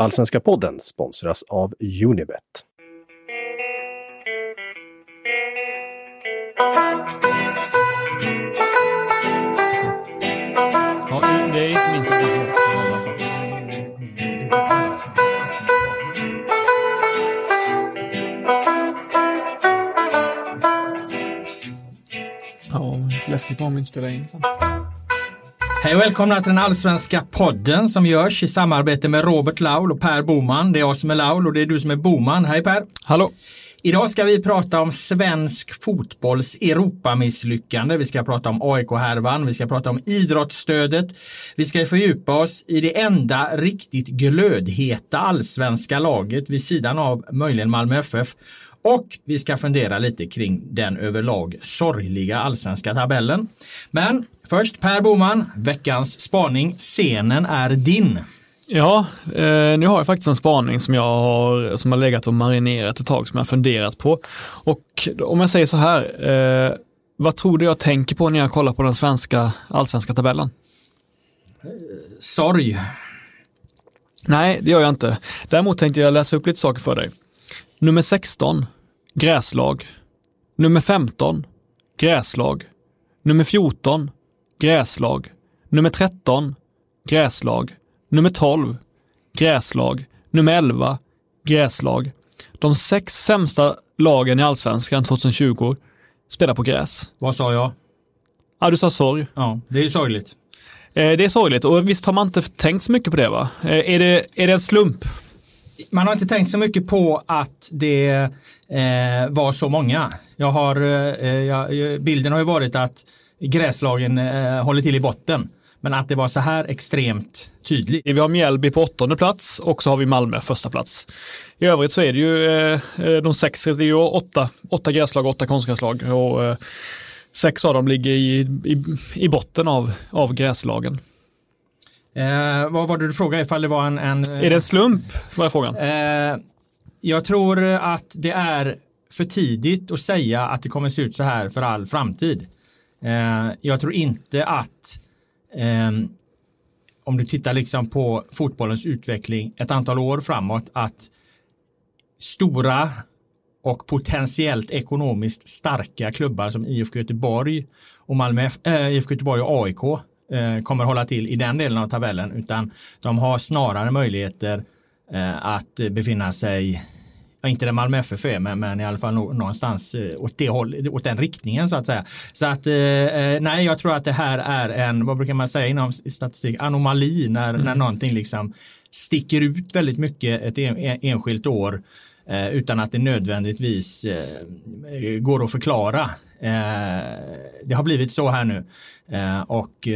Allsvenska podden sponsras av Unibet. Ja, det är inte min telefon. Ja, läskigt om vi inte spelar in sen. Hej och välkomna till den allsvenska podden som görs i samarbete med Robert Laul och Per Boman. Det är jag som är Laul och det är du som är Boman. Hej Per! Hallå! Idag ska vi prata om svensk fotbolls Europamisslyckande. Vi ska prata om AIK-härvan, vi ska prata om idrottsstödet. Vi ska fördjupa oss i det enda riktigt glödheta allsvenska laget vid sidan av möjligen Malmö FF. Och vi ska fundera lite kring den överlag sorgliga allsvenska tabellen. Men först Per Boman, veckans spaning. Scenen är din. Ja, eh, nu har jag faktiskt en spaning som jag har, som har legat och marinerat ett tag, som jag har funderat på. Och om jag säger så här, eh, vad tror du jag tänker på när jag kollar på den svenska allsvenska tabellen? Sorg. Nej, det gör jag inte. Däremot tänkte jag läsa upp lite saker för dig. Nummer 16, gräslag. Nummer 15, gräslag. Nummer 14, gräslag. Nummer 13, gräslag. Nummer 12, gräslag. Nummer 11, gräslag. De sex sämsta lagen i allsvenskan 2020 spelar på gräs. Vad sa jag? Ja, du sa sorg. Ja, det är ju sorgligt. Eh, det är sorgligt och visst har man inte tänkt så mycket på det va? Eh, är, det, är det en slump? Man har inte tänkt så mycket på att det eh, var så många. Jag har, eh, jag, bilden har ju varit att gräslagen eh, håller till i botten. Men att det var så här extremt tydligt. Vi har Mjällby på åttonde plats och så har vi Malmö första plats. I övrigt så är det ju eh, de sex, det är ju åtta, åtta gräslag och åtta konstgräslag och eh, sex av dem ligger i, i, i botten av, av gräslagen. Eh, vad var det du frågade ifall det var en... en är det en slump? Var är frågan. Eh, jag tror att det är för tidigt att säga att det kommer se ut så här för all framtid. Eh, jag tror inte att ehm, om du tittar liksom på fotbollens utveckling ett antal år framåt att stora och potentiellt ekonomiskt starka klubbar som IFK Göteborg och Malmö, äh, eh, IFK Göteborg och AIK äh, eh, kommer hålla till i den delen av tabellen utan de har snarare möjligheter äh, att befinna sig ja, inte där Malmö FF är, men, men i alla fall någonstans eh, åt, det håll, åt den riktningen så att säga. Så att eh, eh, nej, jag tror att det här är en, vad brukar man säga inom statistik, anomali när, mm. när någonting liksom sticker ut väldigt mycket ett en, enskilt år eh, utan att det nödvändigtvis eh, går att förklara. Eh, det har blivit så här nu och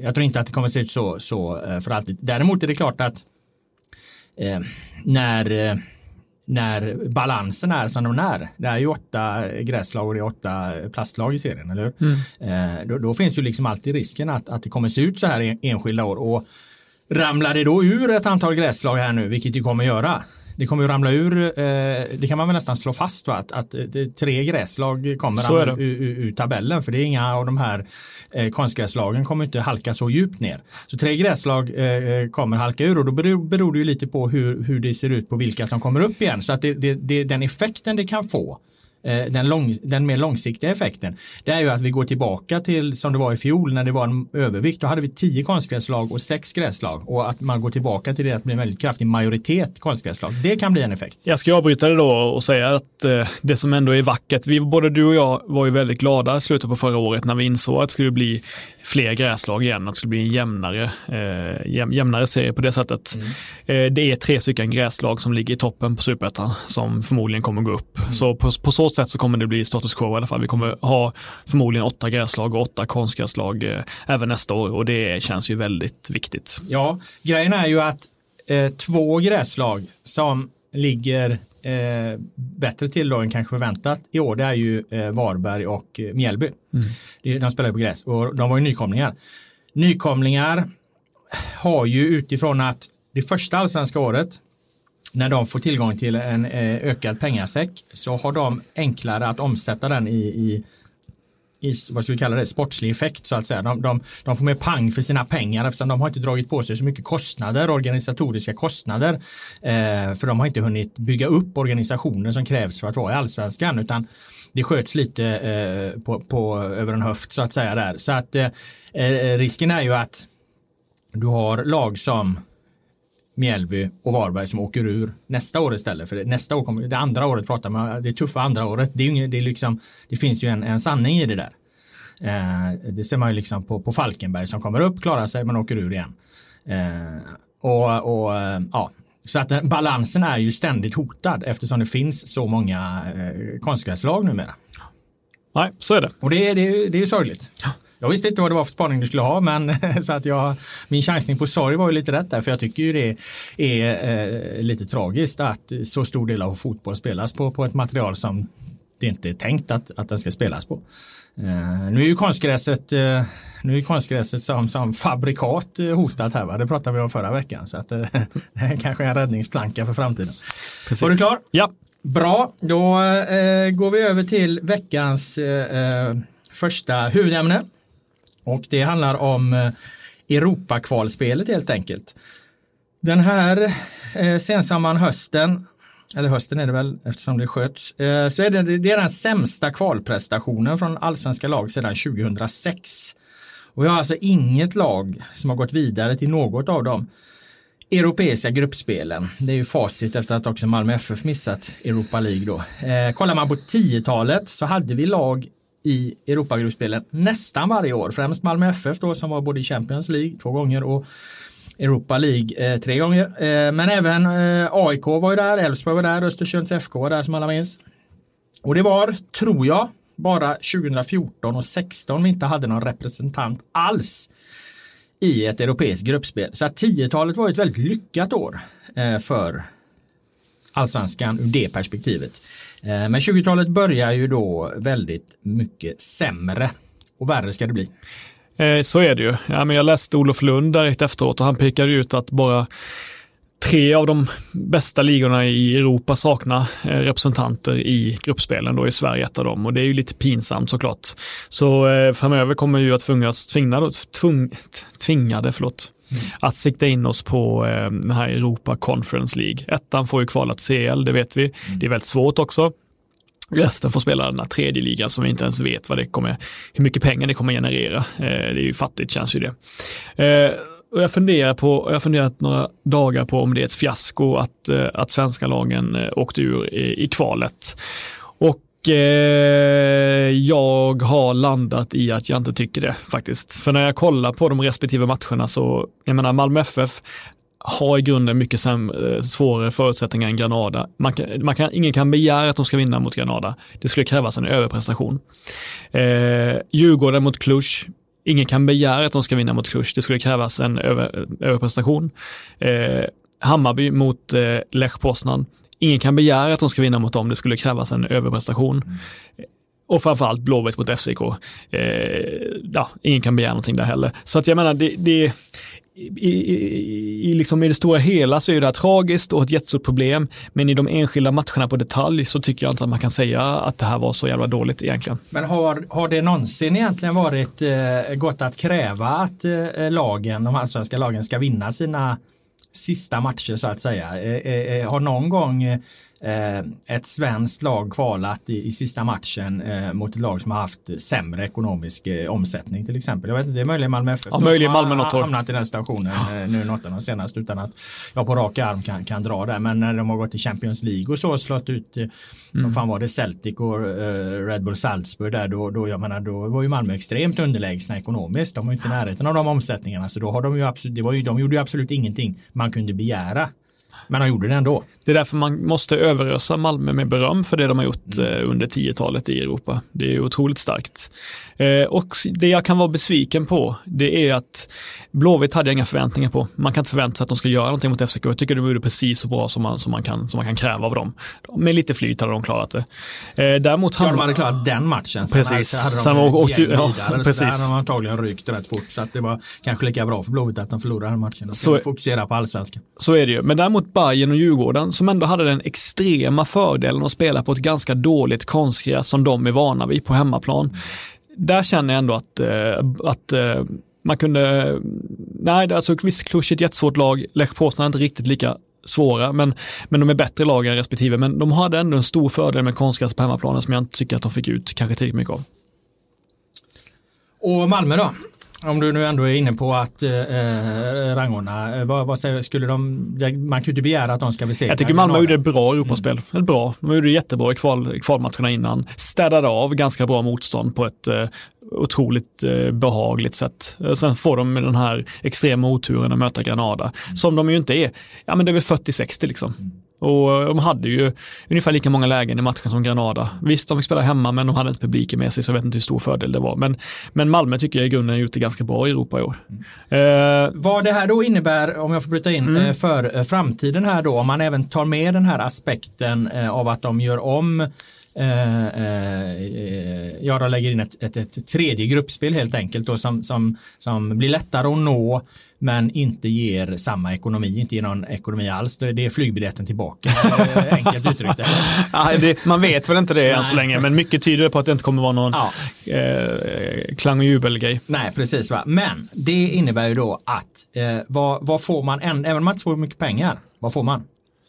jag tror inte att det kommer att se ut så, så för alltid. Däremot är det klart att eh, när, eh, när balansen är som den är. Det är ju åtta gräslag och det är åtta plastlag i serien, eller mm. eh, då, då, finns ju liksom alltid risken att, att det kommer se ut så här enskilda år. Och ramlar det då ur ett antal gräslag här nu, vilket det kommer göra, det kommer ju ramla ur, eh, det kan man väl nästan slå fast va? att, att tre gräslag kommer ur, ur, ur, tabellen för det är inga av de här eh, konstgräslagen kommer inte halka så djupt ner. Så tre gräslag eh, kommer halka ur och då beror, beror det ju lite på hur, hur det ser ut på vilka som kommer upp igen. Så att det, det, det, den effekten det kan få Eh, Eh, den, lång, den mer långsiktiga effekten, det är ju att vi går tillbaka till som det var i fjol när det var en övervikt. Då hade vi tio konstgräslag och sex gräslag och att man går tillbaka till det att bli en väldigt kraftig majoritet konstgräslag. Det kan bli en effekt. Jag ska avbryta det då och säga att eh, det som ändå är vackert, vi, både du och jag var ju väldigt glada i slutet på förra året när vi insåg att det skulle bli fler gräslag igen, att det skulle bli en jämnare, eh, jäm, jämnare serie på det sättet. Mm. Eh, det är tre stycken gräslag som ligger i toppen på superettan som förmodligen kommer gå upp. Mm. Så på, på, så sätt så kommer det bli status quo i alla fall. Vi kommer ha förmodligen åtta gräslag och åtta konstgräslag eh, även nästa år och det känns ju väldigt viktigt. Ja, grejen är ju att eh, två gräslag som ligger eh, bättre till då än kanske förväntat i år, det är ju eh, Varberg och eh, Mjällby. Mm. De spelar ju på gräs och de var ju nykomlingar. Nykomlingar har ju utifrån att det första allsvenska året när de får tillgång till en eh, ökad pengasäck så har de enklare att omsätta den i, i i, vad ska vi kalla det, sportslig effekt så att säga. De, de, de får mer pang för sina pengar eftersom de har inte dragit på sig så mycket kostnader, organisatoriska kostnader. Eh, för de har inte hunnit bygga upp organisationen som krävs för att vara i allsvenskan utan det sköts lite eh, på, på, över en höft så att säga där. Så att eh, eh risken är ju att du har lag som Mjällby och Varberg som åker ur nästa år istället. För nästa år kommer, det andra året pratar man, det tuffa andra året. Det, är inget, det, är liksom, det finns ju en, en sanning i det där. Eh, det ser man ju liksom på, på Falkenberg som kommer upp, klarar sig men åker ur igen. Eh, och, och eh, ja, så att balansen är ju ständigt hotad eftersom det finns så många eh, konstgräslag numera. Nej, så är det. Och det, det, det är ju sorgligt. Ja. Jag visste inte vad det var för spaning du skulle ha, men så att jag, min chansning på sorg var ju lite rätt där, för jag tycker ju det är eh, lite tragiskt att så stor del av fotboll spelas på, på ett material som det inte är tänkt att, att den ska spelas på. Eh, nu är ju konstgräset, eh, nu är konstgräset som, som fabrikat eh, hotat här, va? det pratade vi om förra veckan, så att eh, det är kanske en räddningsplanka för framtiden. Precis. Var du klar? Ja. Bra, då eh, går vi över till veckans första huvudämne. Och det handlar om eh, Europakvalspelet helt enkelt. Den här eh, sensamman hösten, eller hösten är det väl eftersom det sköts, eh, så är det, det är den sämsta kvalprestationen från allsvenska lag sedan 2006. Och vi har alltså inget lag som har gått vidare till något av de europeiska gruppspelen. Det är ju facit efter att också Malmö FF missat Europa League då. Eh, kollar man på 10-talet så hade vi lag i Europagruppspelen nästan varje år. Främst Malmö FF då som var både i Champions League två gånger och Europa League eh, tre gånger. Eh, men även eh, AIK var ju där, Elfsborg var där, Östersunds FK var där som alla minns. Och det var, tror jag, bara 2014 och 16 vi inte hade någon representant alls i ett europeiskt gruppspel. Så att 10-talet var ett väldigt lyckat år eh, för allsvenskan ur det perspektivet. Eh, men 20-talet börjar ju då väldigt mycket sämre och värre ska det bli. Eh, så är det ju. Ja, men jag läste Olof Lund direkt efteråt och han pekade ut att bara tre av de bästa ligorna i Europa saknar eh, representanter i gruppspelen. Då är Sverige ett av dem och det är ju lite pinsamt såklart. Så framöver kommer vi att tvingas, tvingade, tvung, tvingade förlåt, att sikta in oss på eh, den här Europa Conference League. Ettan får ju kvala till CL, det vet vi. Mm. Det är väldigt svårt också. Resten får spela den här tredje ligan som vi inte ens vet vad det kommer, hur mycket pengar det kommer generera. Eh, det är ju fattigt känns ju det. Eh, och jag funderar på, jag har funderat några dagar på om det är ett fiasko att, eh, att svenska lagen eh, åkte ur i, i kvalet. Och Eh, jag har landat i att jag inte tycker det faktiskt. För när jag kollar på de respektive matcherna så, jag menar Malmö FF har i grunden mycket sämre, eh, svårare förutsättningar än Granada. Man kan, man kan, ingen kan begära att de ska vinna mot Granada. Det skulle krävas en överprestation. Eh, Djurgården mot Cluj, ingen kan begära att de ska vinna mot Cluj. Det skulle krävas en över, överprestation. Eh, Hammarby mot eh, Lech Poznan ingen kan begära att de ska vinna mot dem, det skulle krävas en överprestation. Mm. Och framförallt Blåvitt mot FCK. Eh, ja, ingen kan begära någonting där heller. Så att jag menar, det, det i, i, i, liksom i det stora hela så är det här tragiskt och ett jättestort problem. Men i de enskilda matcherna på detalj så tycker jag inte att man kan säga att det här var så jävla dåligt egentligen. Men har, har det någonsin egentligen varit eh, gott att kräva att eh, lagen, de allsvenska lagen ska vinna sina sista matcher så att säga. Eh, eh, eh, har någon gång Eh, ett svenskt lag kvalat i, i sista matchen eh, mot ett lag som har haft sämre ekonomisk eh, omsättning till exempel. Jag vet inte, det är möjligen Malmö FF ja, möjligen Malmö har hamnat i den situationen eh, nu något av de senaste utan att jag på rak arm kan, kan dra det. Men när de har gått i Champions League och så slått ut, eh, mm. fan var det, Celtic och eh, Red Bull Salzburg där, då, då, jag menar, då var ju Malmö extremt underlägsna ekonomiskt. De var inte i närheten av de omsättningarna så då har de ju absolut, det var ju, de gjorde ju absolut ingenting man kunde begära men han gjorde det ändå. Det är därför man måste överösa Malmö med beröm för det de har gjort mm. Eh, under 10-talet i Europa. Det är otroligt starkt. Eh, och det jag kan vara besviken på, det är att Blåvitt hade jag inga förväntningar på. Man kan inte förvänta sig att de ska göra någonting mot FCK. Jag tycker de gjorde precis så bra som man, som man, kan, som man kan kräva av dem. Med lite flyt hade de klarat det. Eh, däremot ja, de hade klarat den matchen. Sen precis. Hade de Sen var ja, precis. Så hade de antagligen rykt rätt fort. Så att det var kanske lika bra för Blåvitt att de förlorade den matchen. De så, fokusera på allsvenskan. Så är det ju. Men däremot Bayern och Djurgården som ändå hade den extrema fördelen att spela på ett ganska dåligt konstgräs som de är vana vid på hemmaplan. där känner jag ändå att, eh, att eh, man kunde, nej, alltså visst, Klusch är ett jättesvårt lag, Lech Poznan är inte riktigt lika svåra, men, men de är bättre lag än respektive. Men de hade ändå en stor fördel med konstgräs på hemmaplanen som jag inte tycker att de fick ut kanske tillräckligt mycket av. Och Malmö då? Om du nu ändå är inne på att eh, eh rangorna, eh, vad, vad säger, skulle de, man kan ju inte begära att de ska bli Jag tycker Malmö gjorde ett bra Europaspel. Mm. bra. De gjorde jättebra i kval, kvalmatcherna innan. Städade av ganska bra motstånd på ett eh, otroligt eh, behagligt sätt. Eh, sen får de den här extrema oturen att möta Granada, mm. som de ju inte är. Ja men det är väl 40-60 liksom. Och eh, de hade ju ungefär lika många lägen i matchen som Granada. Visst, de fick spela hemma, men de hade inte publiken med sig, så jag vet inte hur stor fördel det var. Men, men Malmö tycker jag i grunden har gjort det ganska bra i Europa i år. Mm. Eh, Vad det här då innebär, om jag får bryta in, mm. för framtiden här då, om man även tar med den här aspekten av att de gör om Eh, eh, ja, de lägger in ett, ett, ett, tredje gruppspel helt enkelt då, som, som, som blir lättare att nå men inte ger samma ekonomi, inte ger någon ekonomi alls. Det är flygbiljetten tillbaka, eh, enkelt uttryckt. ja, det, man vet väl inte det än så länge, men mycket tyder på att det inte kommer vara någon ja. eh, klang och jubelgrej. Nej, precis. Va? Men det innebär ju då att eh, vad, vad får man, än, även om man inte får mycket pengar, vad får man?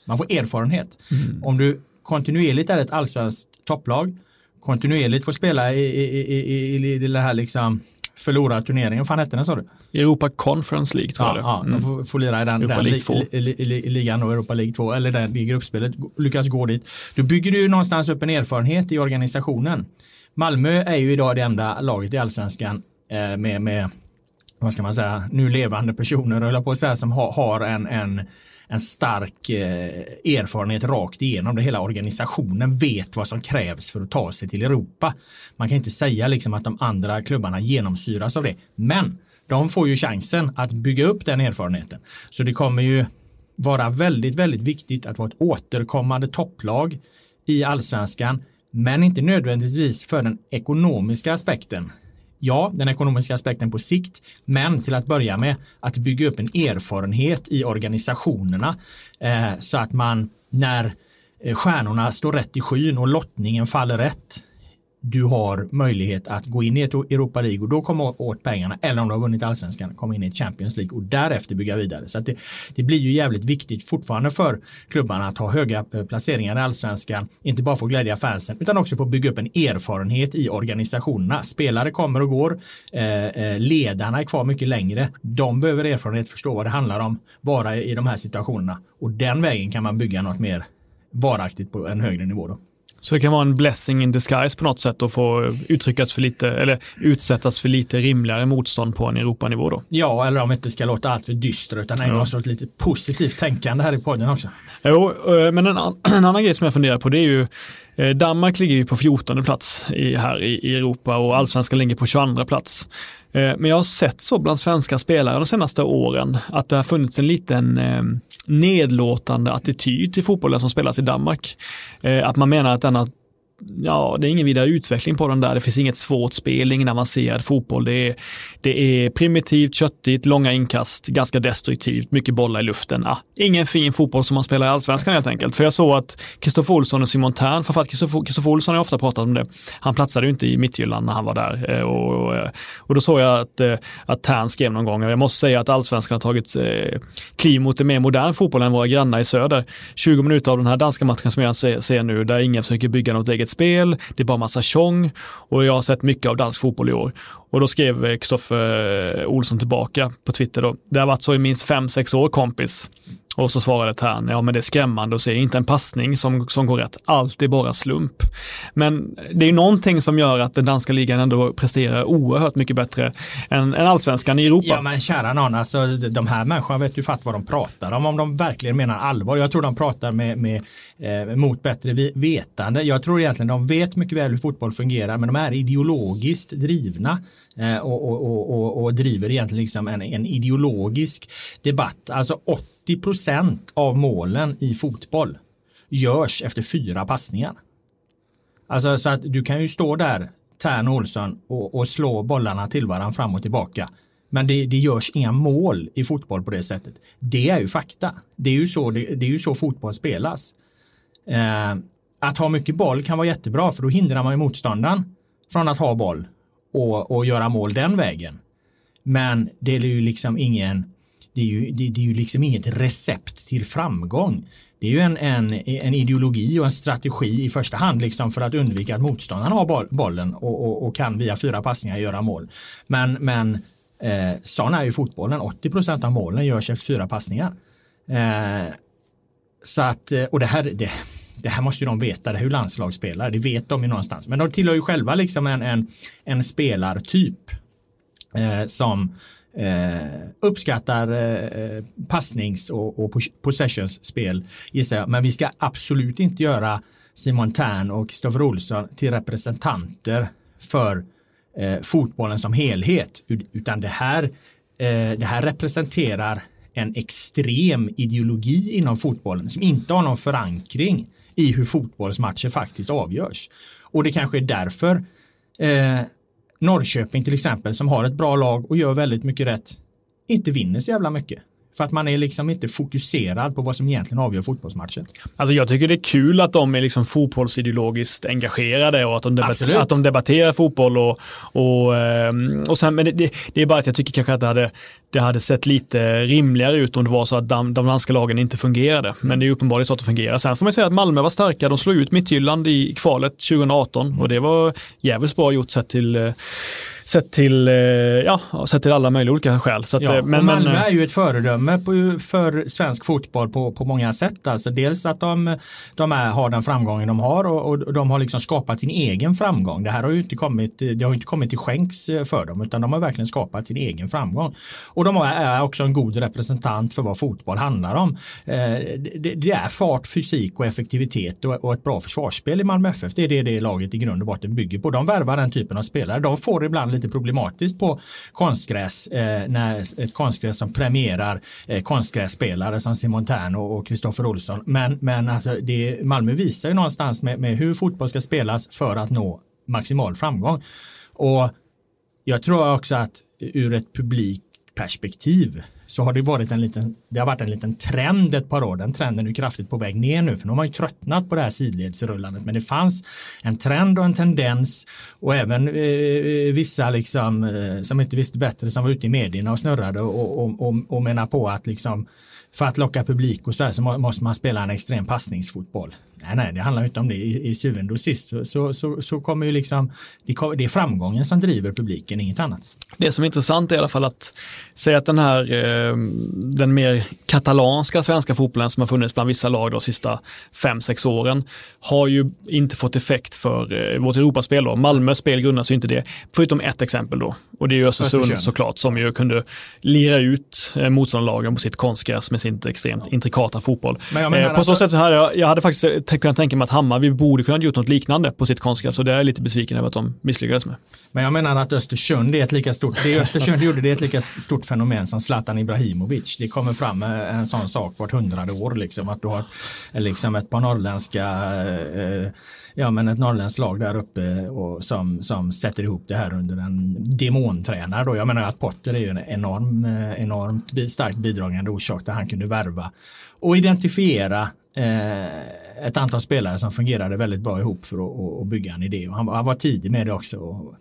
Man får erfarenhet. Mm. Om du kontinuerligt är ett allsvenskt topplag, kontinuerligt får spela i, i, i, i, i det här liksom förlorarturneringen, vad fan hette den sa du? Europa Conference League tror ja, jag det. Mm. Ja, de får, får lira i den, Europa den League 2. Li, li, li, ligan och Europa League 2, eller den, i gruppspelet, lyckas gå dit. Då bygger du någonstans upp en erfarenhet i organisationen. Malmö är ju idag det enda laget i allsvenskan eh, med, med, vad ska man säga, nu levande personer, eller på att säga, som har, har en, en en stark eh, erfarenhet rakt igenom. Det hela organisationen vet vad som krävs för att ta sig till Europa. Man kan inte säga liksom att de andra klubbarna genomsyras av det. Men de får ju chansen att bygga upp den erfarenheten. Så det kommer ju vara väldigt, väldigt viktigt att vara ett återkommande topplag i allsvenskan, men inte nödvändigtvis för den ekonomiska aspekten ja, den ekonomiska aspekten på sikt, men till att börja med att bygga upp en erfarenhet i organisationerna eh, så att man när eh, stjärnorna står rätt i skyn och lottningen faller rätt du har möjlighet att gå in i ett Europa League och då komma åt pengarna eller om du har vunnit allsvenskan komma in i ett Champions League och därefter bygga vidare. Så det, det, blir ju jävligt viktigt fortfarande för klubbarna att ha höga eh, placeringar i allsvenskan, inte bara få glädja fansen utan också få bygga upp en erfarenhet i organisationerna. Spelare kommer och går, eh, eh, ledarna är kvar mycket längre. De behöver erfarenhet, förstå vad det handlar om, vara i de här situationerna och den vägen kan man bygga något mer varaktigt på en högre nivå. Då. Så det kan vara en blessing in disguise på något sätt att få uttryckas för lite, eller utsättas för lite rimligare motstånd på en Europanivå då. Ja, eller om vi inte ska låta allt för dystra utan ägna oss åt lite positivt tänkande här i podden också. Jo, eh, men en, en annan grej som jag funderar på det är ju eh, Danmark ligger ju på 14 plats i, här i, i Europa och allsvenskan ligger på 22 plats. Eh, men jag har sett så bland svenska spelare de senaste åren att det har funnits en liten eh, nedlåtande attityd till fotbollen som spelas i Danmark. Eh, att man menar att denna ja, det är ingen vidare utveckling på den där. Det finns inget svårt spel, ingen avancerad fotboll. Det är, det är primitivt, köttigt, långa inkast, ganska destruktivt, mycket bollar i luften. Ah, ingen fin fotboll som man spelar i allsvenskan helt enkelt. För jag såg att Kristoffer Olsson och Simon Tern, framförallt Kristoffer Olsson har ofta pratat om det, han platsade ju inte i Midtjylland när han var där. Eh, och, och, och då såg jag att, eh, att Tern skrev någon gång, och jag måste säga att allsvenskan har tagit eh, kliv mot en mer modern fotboll än våra grannar i söder. 20 minuter av den här danska matchen som jag ser, ser nu, där ingen försöker bygga något eget spel, det är bara massa tjong och jag har sett mycket av dansk fotboll i år. Och då skrev eh, Kristoffer eh, Olsson tillbaka på Twitter då, det har varit så i minst fem sex år kompis. Och så svarade Tern, ja men det är skrämmande att se, inte en passning som, som går rätt, allt är bara slump. Men det är någonting som gör att den danska ligan ändå presterar oerhört mycket bättre än, än allsvenskan i Europa. Ja men kära någon, alltså de här människorna vet ju fatt vad de pratar om, om de verkligen menar allvar. Jag tror de pratar med, med eh, mot bättre vetande. Jag tror egentligen de vet mycket väl hur fotboll fungerar, men de är ideologiskt drivna Eh, och, och, och, och, driver egentligen liksom en, en ideologisk debatt. Alltså 80 procent av målen i fotboll görs efter fyra passningar. Alltså så att du kan ju stå där, Tern Olsson, och, och slå bollarna till varandra fram och tillbaka. Men det, det görs inga mål i fotboll på det sättet. Det är ju fakta. Det är ju så, det, det är ju så fotboll spelas. Eh, att ha mycket boll kan vara jättebra för då hindrar man ju motståndaren från att ha boll och, och göra mål den vägen. Men det är ju liksom ingen det är ju, det, det är ju liksom inget recept till framgång. Det är ju en, en, en ideologi och en strategi i första hand liksom för att undvika att motståndaren har bollen och, och, och kan via fyra passningar göra mål. Men, men eh, sån är ju fotbollen. 80 procent av målen görs efter fyra passningar. Eh, så att, eh, och det här, det, det här måste ju de veta, det är ju landslagsspelare, det vet de ju någonstans. Men de tillhör ju själva liksom en, en, en spelartyp eh, som eh, uppskattar eh, passnings och, och possessions-spel gissar jag. Men vi ska absolut inte göra Simon Tern och Kristoffer Olsson till representanter för eh, fotbollen som helhet. Utan det här, eh, det här representerar en extrem ideologi inom fotbollen som inte har någon förankring i hur fotbollsmatcher faktiskt avgörs. Och det kanske är därför eh, Norrköping till exempel som har ett bra lag och gör väldigt mycket rätt inte vinner så jävla mycket. För att man är liksom inte fokuserad på vad som egentligen avgör fotbollsmatchen. Alltså jag tycker det är kul att de är liksom fotbollsideologiskt engagerade och att de, debatter, att de debatterar fotboll och, och, ehm, och sen, men det, det, är bara att jag tycker kanske att det hade, det hade sett lite rimligare ut om det var så att de, de danska lagen inte fungerade. Men det är uppenbarligen så att det fungerar. Sen får man säga att Malmö var starka, de slog ut Midtjylland i kvalet 2018 och det var jävligt bra gjort sett till eh, sett till, eh, ja, sett till alla möjliga olika skäl. Så att, ja, eh, men, Malmö men, är ju ett föredöme på, för svensk fotboll på, på många sätt. Alltså dels att de, de är, har den framgången de har och, och, de har liksom skapat sin egen framgång. Det här har ju inte kommit, det har inte kommit till skänks eh, för dem utan de har verkligen skapat sin egen framgång. Och de är också en god representant för vad fotboll handlar om. Det, är fart, fysik och effektivitet och, och ett bra försvarsspel i Malmö FF. Det är det det laget i grund och botten bygger på. De värvar den typen av spelare. De får ibland lite problematiskt på konstgräs eh, när ett konstgräs som premierar eh, konstgrässpelare som Simon Tern och Kristoffer Olsson. Men, men alltså det, Malmö visar ju någonstans med, med hur fotboll ska spelas för att nå maximal framgång. Och jag tror också att ur ett publikperspektiv så har det varit en liten, det har varit en liten trend ett par år. Den trenden är kraftigt på väg ner nu för nu har man ju tröttnat på det här sidledsrullandet. Men det fanns en trend och en tendens och även eh, vissa liksom eh, som inte visste bättre som var ute i medierna och snurrade och, och, och, och menar på att liksom för att locka publik och så här så måste man spela en extrem passningsfotboll. Nej, nej, det handlar inte om det. I, i syvende och sist så, så, så, så kommer ju liksom, det, är framgången som driver publiken, inget annat. Det som är intressant är i alla fall att säga att den här, eh, den mer katalanska svenska fotbollen som har funnits bland vissa lag de sista fem sex åren har ju inte fått effekt för eh, vårt Europaspel. Då. Malmös spel grundas ju inte det, förutom ett exempel då. Och det är ju Östersund såklart som ju kunde lira ut eh, motståndarlagen på sitt konstgräs med sin extremt intrikata fotboll. Eh, på så att... sätt så här, jag, jag hade faktiskt kunnat tänka mig att Hammarby borde kunna gjort något liknande på sitt konstgräs och det är jag lite besviken över att de misslyckades med. Men jag menar att Östersund är ett lika stort, det Östersund gjorde det är ett lika stort fenomen som Zlatan Ibrahimovic. Det kommer fram eh, en sån sak vart hundrade år liksom att du har eh, liksom ett par norrländska eh, ja, men ett norrländskt lag där uppe och som, som sätter ihop det här under en demontränare. Då. Jag menar att Potter är ju en enorm, eh, enormt starkt bidragande orsak där han kunde värva och identifiera eh, ett antal spelare som fungerade väldigt bra ihop för att, att bygga en idé. Och han, han, var tidig med det också och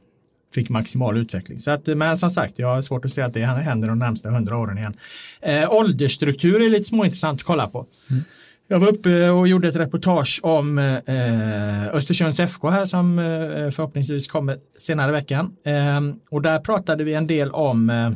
fick maximal utveckling. Så att, men som sagt, jag har svårt att se att det händer de närmsta hundra åren igen. Eh, åldersstruktur är lite småintressant att kolla på. Mm. Jag var uppe och gjorde ett reportage om eh, Östersunds FK här som eh, förhoppningsvis kommer senare i veckan. Eh, och där pratade vi en del om eh,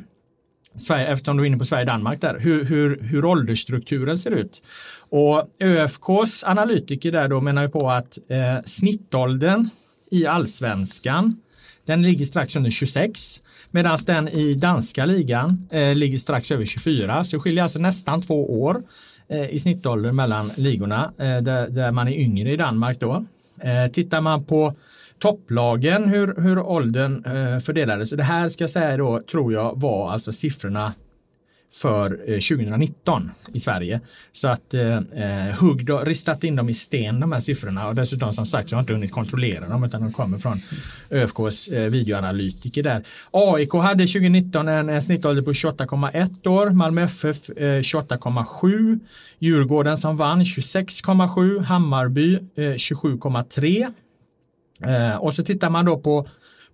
Sverige, eftersom du är inne på Sverige-Danmark där, hur, hur, hur åldersstrukturen ser ut. Och ÖFKs analytiker där då menar ju på att eh, snittåldern i allsvenskan den ligger strax under 26 medan den i danska ligan eh, ligger strax över 24 så det skiljer alltså nästan två år eh, i snittåldern mellan ligorna eh, där, där, man är yngre i Danmark då. Eh, tittar man på topplagen hur, hur åldern eh, fördelades. Det här ska jag säga då tror jag var alltså siffrorna för eh, 2019 i Sverige. Så att eh, eh, hugg då, ristat in dem i sten de här siffrorna och dessutom som sagt så har jag inte hunnit kontrollera dem utan de kommer från ÖFKs eh, videoanalytiker där. AIK hade 2019 en, en snittålder på 28,1 år, Malmö FF eh, 28,7, Djurgården som vann 26,7, Hammarby eh, 27,3 eh, och så tittar man då på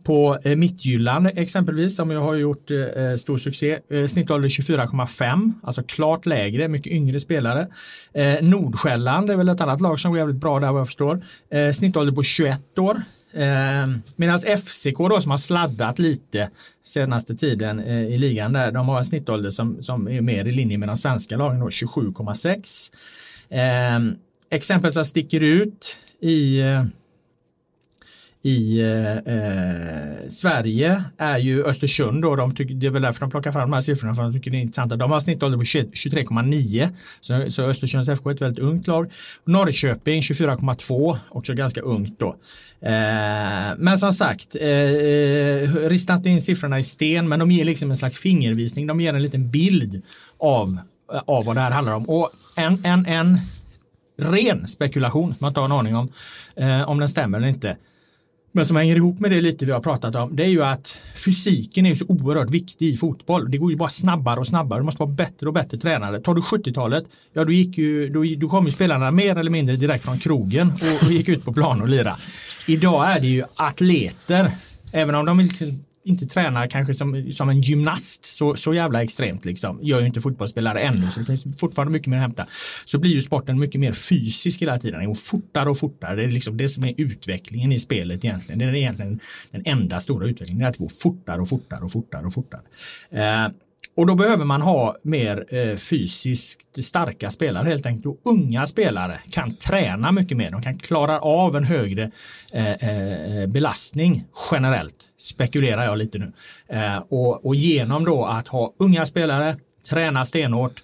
på eh, Mittjylland exempelvis, som jag har gjort eh, eh, stor succé. Eh, snittålder 24,5, alltså klart lägre, mycket yngre spelare. Eh, Nordsjälland är väl ett annat lag som går jävligt bra där vad jag förstår. Eh, snittålder på 21 år. Eh, Medan FCK då som har sladdat lite senaste tiden eh, i ligan där, de har en snittålder som, som är mer i linje med de svenska lagen då, 27,6. Eh, exempel som sticker ut i eh, i eh, eh, Sverige är ju Östersund då, de tycker, det är väl därför de plockar fram de här siffrorna för de tycker det är intressanta. De har snittålder på 23,9 så, så Östersunds FK är ett väldigt ungt lag. Norrköping 24,2 också ganska ungt då. Eh, men som sagt, eh, eh, rista inte in siffrorna i sten men de ger liksom en slags fingervisning, de ger en liten bild av, eh, av vad det här handlar om. Och en, en, en ren spekulation, man inte har en aning om eh, om den stämmer eller inte men som hänger ihop med det lite vi har pratat om, det är ju att fysiken är så oerhört viktig i fotboll. Det går ju bara snabbare och snabbare. Du måste vara bättre och bättre tränare. Tar du 70-talet, ja då gick ju, då, då kom ju spelarna mer eller mindre direkt från krogen och, och gick ut på plan och lira. Idag är det ju atleter, även om de liksom inte tränar kanske som, som en gymnast så, så jävla extremt liksom. Gör ju inte fotbollsspelare ännu så det finns fortfarande mycket mer att hämta. Så blir ju sporten mycket mer fysisk hela tiden. Den går fortare och fortare. Det är liksom det som är utvecklingen i spelet egentligen. Det är egentligen den enda stora utvecklingen. Det är att det går fortare och fortare och fortare och fortare. Eh, och då behöver man ha mer eh, fysiskt starka spelare helt enkelt. Och unga spelare kan träna mycket mer. De kan klara av en högre eh, eh, belastning generellt. Spekulerar jag lite nu. Eh, och, och, genom då att ha unga spelare, träna stenhårt,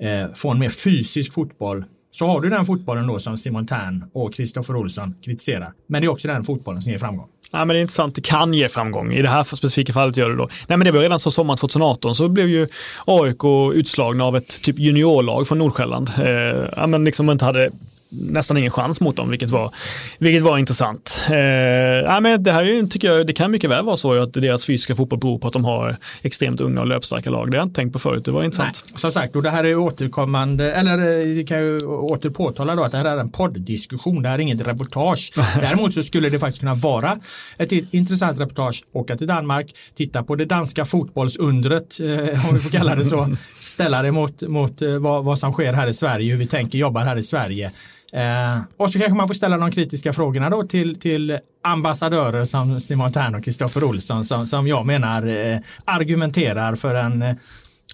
eh, få en mer fysisk fotboll så har du den fotbollen då som Simon Tern och Kristoffer Olsson kritiserar. Men det är också den fotbollen som ger framgång. Ja, men det är intressant, det kan ge framgång. I det här specifika fallet gör det då. Nej, men det var redan så sommaren 2018 så blev ju AIK utslagna av ett typ juniorlag från Nordsjälland. Eh, ja, men liksom inte hade nästan ingen chans mot dem, vilket var, vilket var intressant. Eh, ja, men det här tycker jag, det kan mycket väl vara så att deras fysiska fotboll beror på att de har extremt unga och löpstarka lag. Det har jag inte tänkt på förut, det var intressant. Nej, som sagt, och det här är återkommande, eller eh, vi kan ju åter påtala då att det här är en podddiskussion, det här är inget reportage. Däremot så skulle det faktiskt kunna vara ett intressant reportage, åka till Danmark, titta på det danska fotbollsundret, eh, om vi får kalla det så, ställa det mot, mot eh, vad, vad som sker här i Sverige, hur vi tänker jobba här i Sverige. Eh, och så kanske man får ställa de kritiska frågorna då till, till ambassadörer som Simon Tern och Kristoffer Olsson som, som jag menar eh, argumenterar för en eh,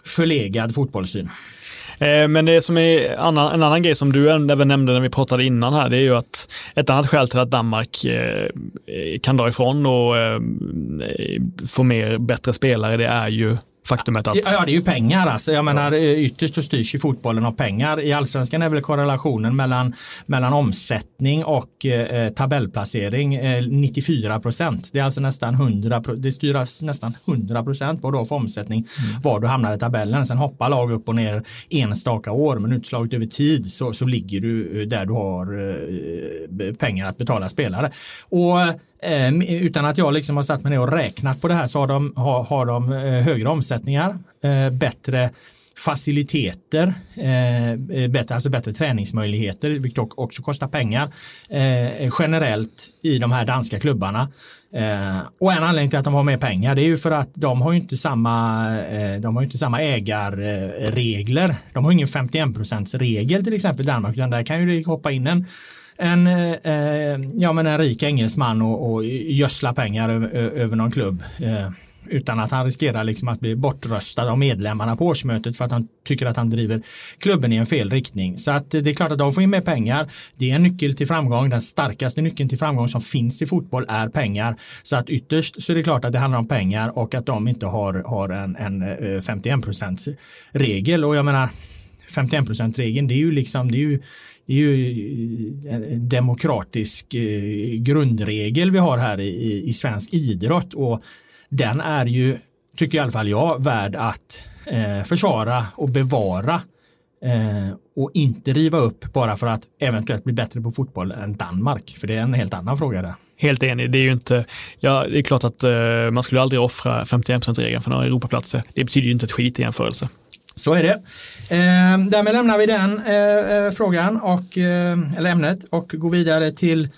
förlegad fotbollssyn. Eh, men det som är annan, en annan grej som du även nämnde när vi pratade innan här, det är ju att ett annat skäl till att Danmark eh, kan dra ifrån och eh, eh få mer bättre spelare, det är ju faktumet att... Ja, det är ju pengar alltså. Jag menar ytterst så styrs ju fotbollen av pengar. I allsvenskan är väl korrelationen mellan, mellan omsättning och eh, tabellplacering eh, 94 procent. Det är alltså nästan 100%, det styrs nästan 100 procent på då för omsättning mm. var du hamnar i tabellen. Sen hoppar lag upp och ner enstaka år men utslaget över tid så, så ligger du där du har eh, pengar att betala spelare. Och Eh, Eh, utan att jag liksom har satt mig ner och räknat på det här så har de, har, har de eh, högre omsättningar, eh, bättre faciliteter, eh, bättre, alltså bättre träningsmöjligheter, vilket också kostar pengar eh, generellt i de här danska klubbarna. Eh, och en anledning till att de har mer pengar det är ju för att de har ju inte samma, de har inte samma ägarregler. De har ingen 51 regel till exempel i Danmark, utan där kan ju det hoppa in en en, eh, ja, men en rik engelsman och, och gödsla pengar över, över någon klubb. Eh, utan att han riskerar liksom att bli bortröstad av medlemmarna på årsmötet för att han tycker att han driver klubben i en fel riktning. Så att det är klart att de får in mer pengar. Det är en nyckel till framgång. Den starkaste nyckeln till framgång som finns i fotboll är pengar. Så att ytterst så är det klart att det handlar om pengar och att de inte har, har en, en eh, 51 regel. Och jag menar 51-procentregeln, det är ju liksom det är ju det är ju eh, en demokratisk eh, grundregel vi har här i, i svensk idrott och den är ju, tycker i alla fall jag, värd att eh, försvara och bevara eh, och inte riva upp bara för att eventuellt bli bättre på fotboll än Danmark. För det är en helt annan fråga där. Helt enig, det är ju inte, ja det är klart att eh, man skulle aldrig offra 51%-regeln för några Europaplatser. Det betyder ju inte ett skit i jämförelse. Så är det. Eh, därmed lämnar vi den eh, eh, frågan och, eh, eller ämnet och går vidare till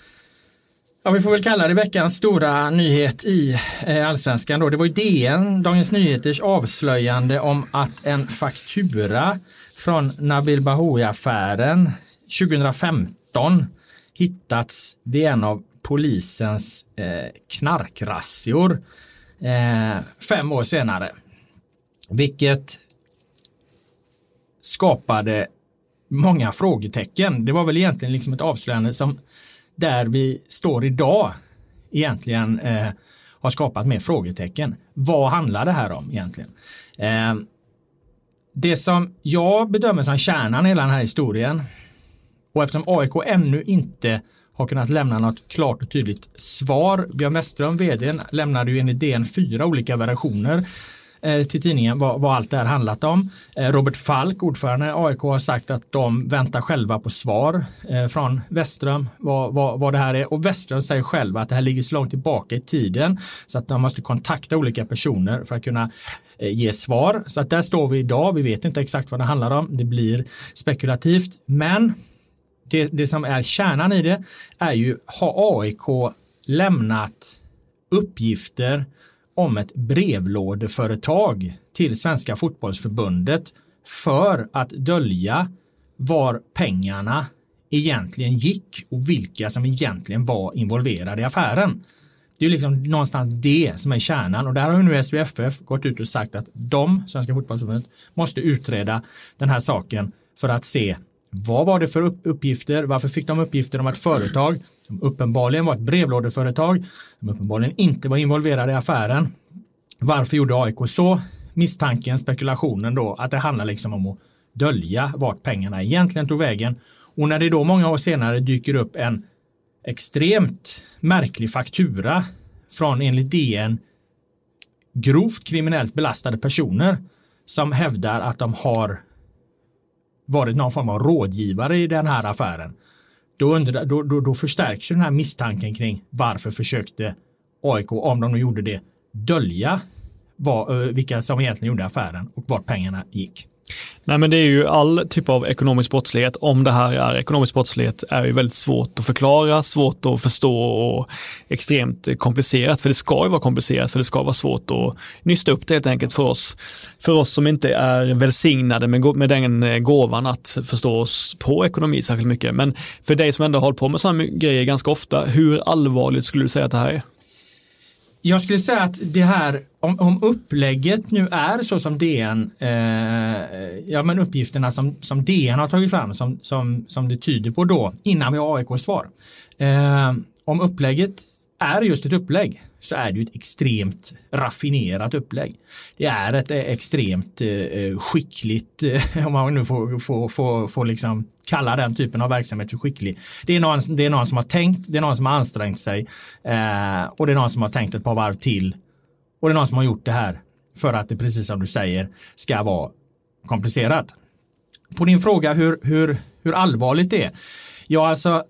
Ja, vi får väl kalla det veckans stora nyhet i eh, allsvenskan. Då. Det var ju DN, Dagens Nyheters avslöjande om att en faktura från Nabil Bahoui-affären 2015 hittats vid en av polisens eh, knarkrazzior eh, fem år senare. Vilket skapade många frågetecken. Det var väl egentligen liksom ett avslöjande som där vi står idag egentligen eh, har skapat mer frågetecken. Vad handlar det här om egentligen? Eh, det som jag bedömer som kärnan i hela den här historien och eftersom AIK ännu inte har kunnat lämna något klart och tydligt svar. Björn Westerholm, vd, lämnade ju enligt DN fyra olika versioner Eh, till tidningen vad, vad, allt det här handlat om. Eh, Robert Falk, ordförande i AIK, har sagt att de väntar själva på svar eh, från Väström vad, vad, vad det här är. Och Väström säger själv att det här ligger så långt tillbaka i tiden så att de måste kontakta olika personer för att kunna ge svar. Så att där står vi idag. Vi vet inte exakt vad det handlar om. Det blir spekulativt. Men det, det som är kärnan i det är ju har AIK lämnat uppgifter om ett brevlådeföretag till Svenska fotbollsförbundet för att dölja var pengarna egentligen gick och vilka som egentligen var involverade i affären. Det är liksom någonstans det som är kärnan och där har nu SVFF gått ut och sagt att de, Svenska fotbollsförbundet, måste utreda den här saken för att se vad var det för uppgifter? Varför fick de uppgifter om ett företag som uppenbarligen var ett brevlådeföretag, som uppenbarligen inte var involverade i affären? Varför gjorde AIK så? Misstanken, spekulationen då, att det handlar liksom om att dölja vart pengarna egentligen tog vägen. Och när det då många år senare dyker upp en extremt märklig faktura från enligt DN grovt kriminellt belastade personer som hävdar att de har varit någon form av rådgivare i den här affären. Då, undrar, då, då, då förstärks den här misstanken kring varför försökte AIK, om de nu gjorde det, dölja vad, eh, vilka som egentligen gjorde affären och vart pengarna gick. Nej men det är ju all typ av ekonomisk brottslighet, om det här är ekonomisk brottslighet, är ju väldigt svårt att förklara, svårt att förstå och extremt komplicerat. För det ska ju vara komplicerat, för det ska vara svårt att nysta upp det helt enkelt för oss. För oss som inte är välsignade med, med den eh, gåvan att förstå oss på ekonomi särskilt mycket. Men för dig som ändå har hållit på med sådana grejer ganska ofta, hur allvarligt skulle du säga att det här är? Jag skulle säga att det här, om, om upplägget nu är så som DN, eh, ja men uppgifterna som, som DN har tagit fram som, som, som det tyder på då, innan vi har AIKs svar. Eh, om upplägget är just ett upplägg så är det ju ett extremt raffinerat upplägg. Det är ett eh, extremt eh, eh, skickligt, om man nu får, får, får, får liksom kalla den typen av verksamhet för skicklig. Det är, någon, det är någon som har tänkt, det är någon som har ansträngt sig och det är någon som har tänkt ett par varv till. Och det är någon som har gjort det här för att det precis som du säger ska vara komplicerat. På din fråga hur, hur, hur allvarligt det är. Ja, alltså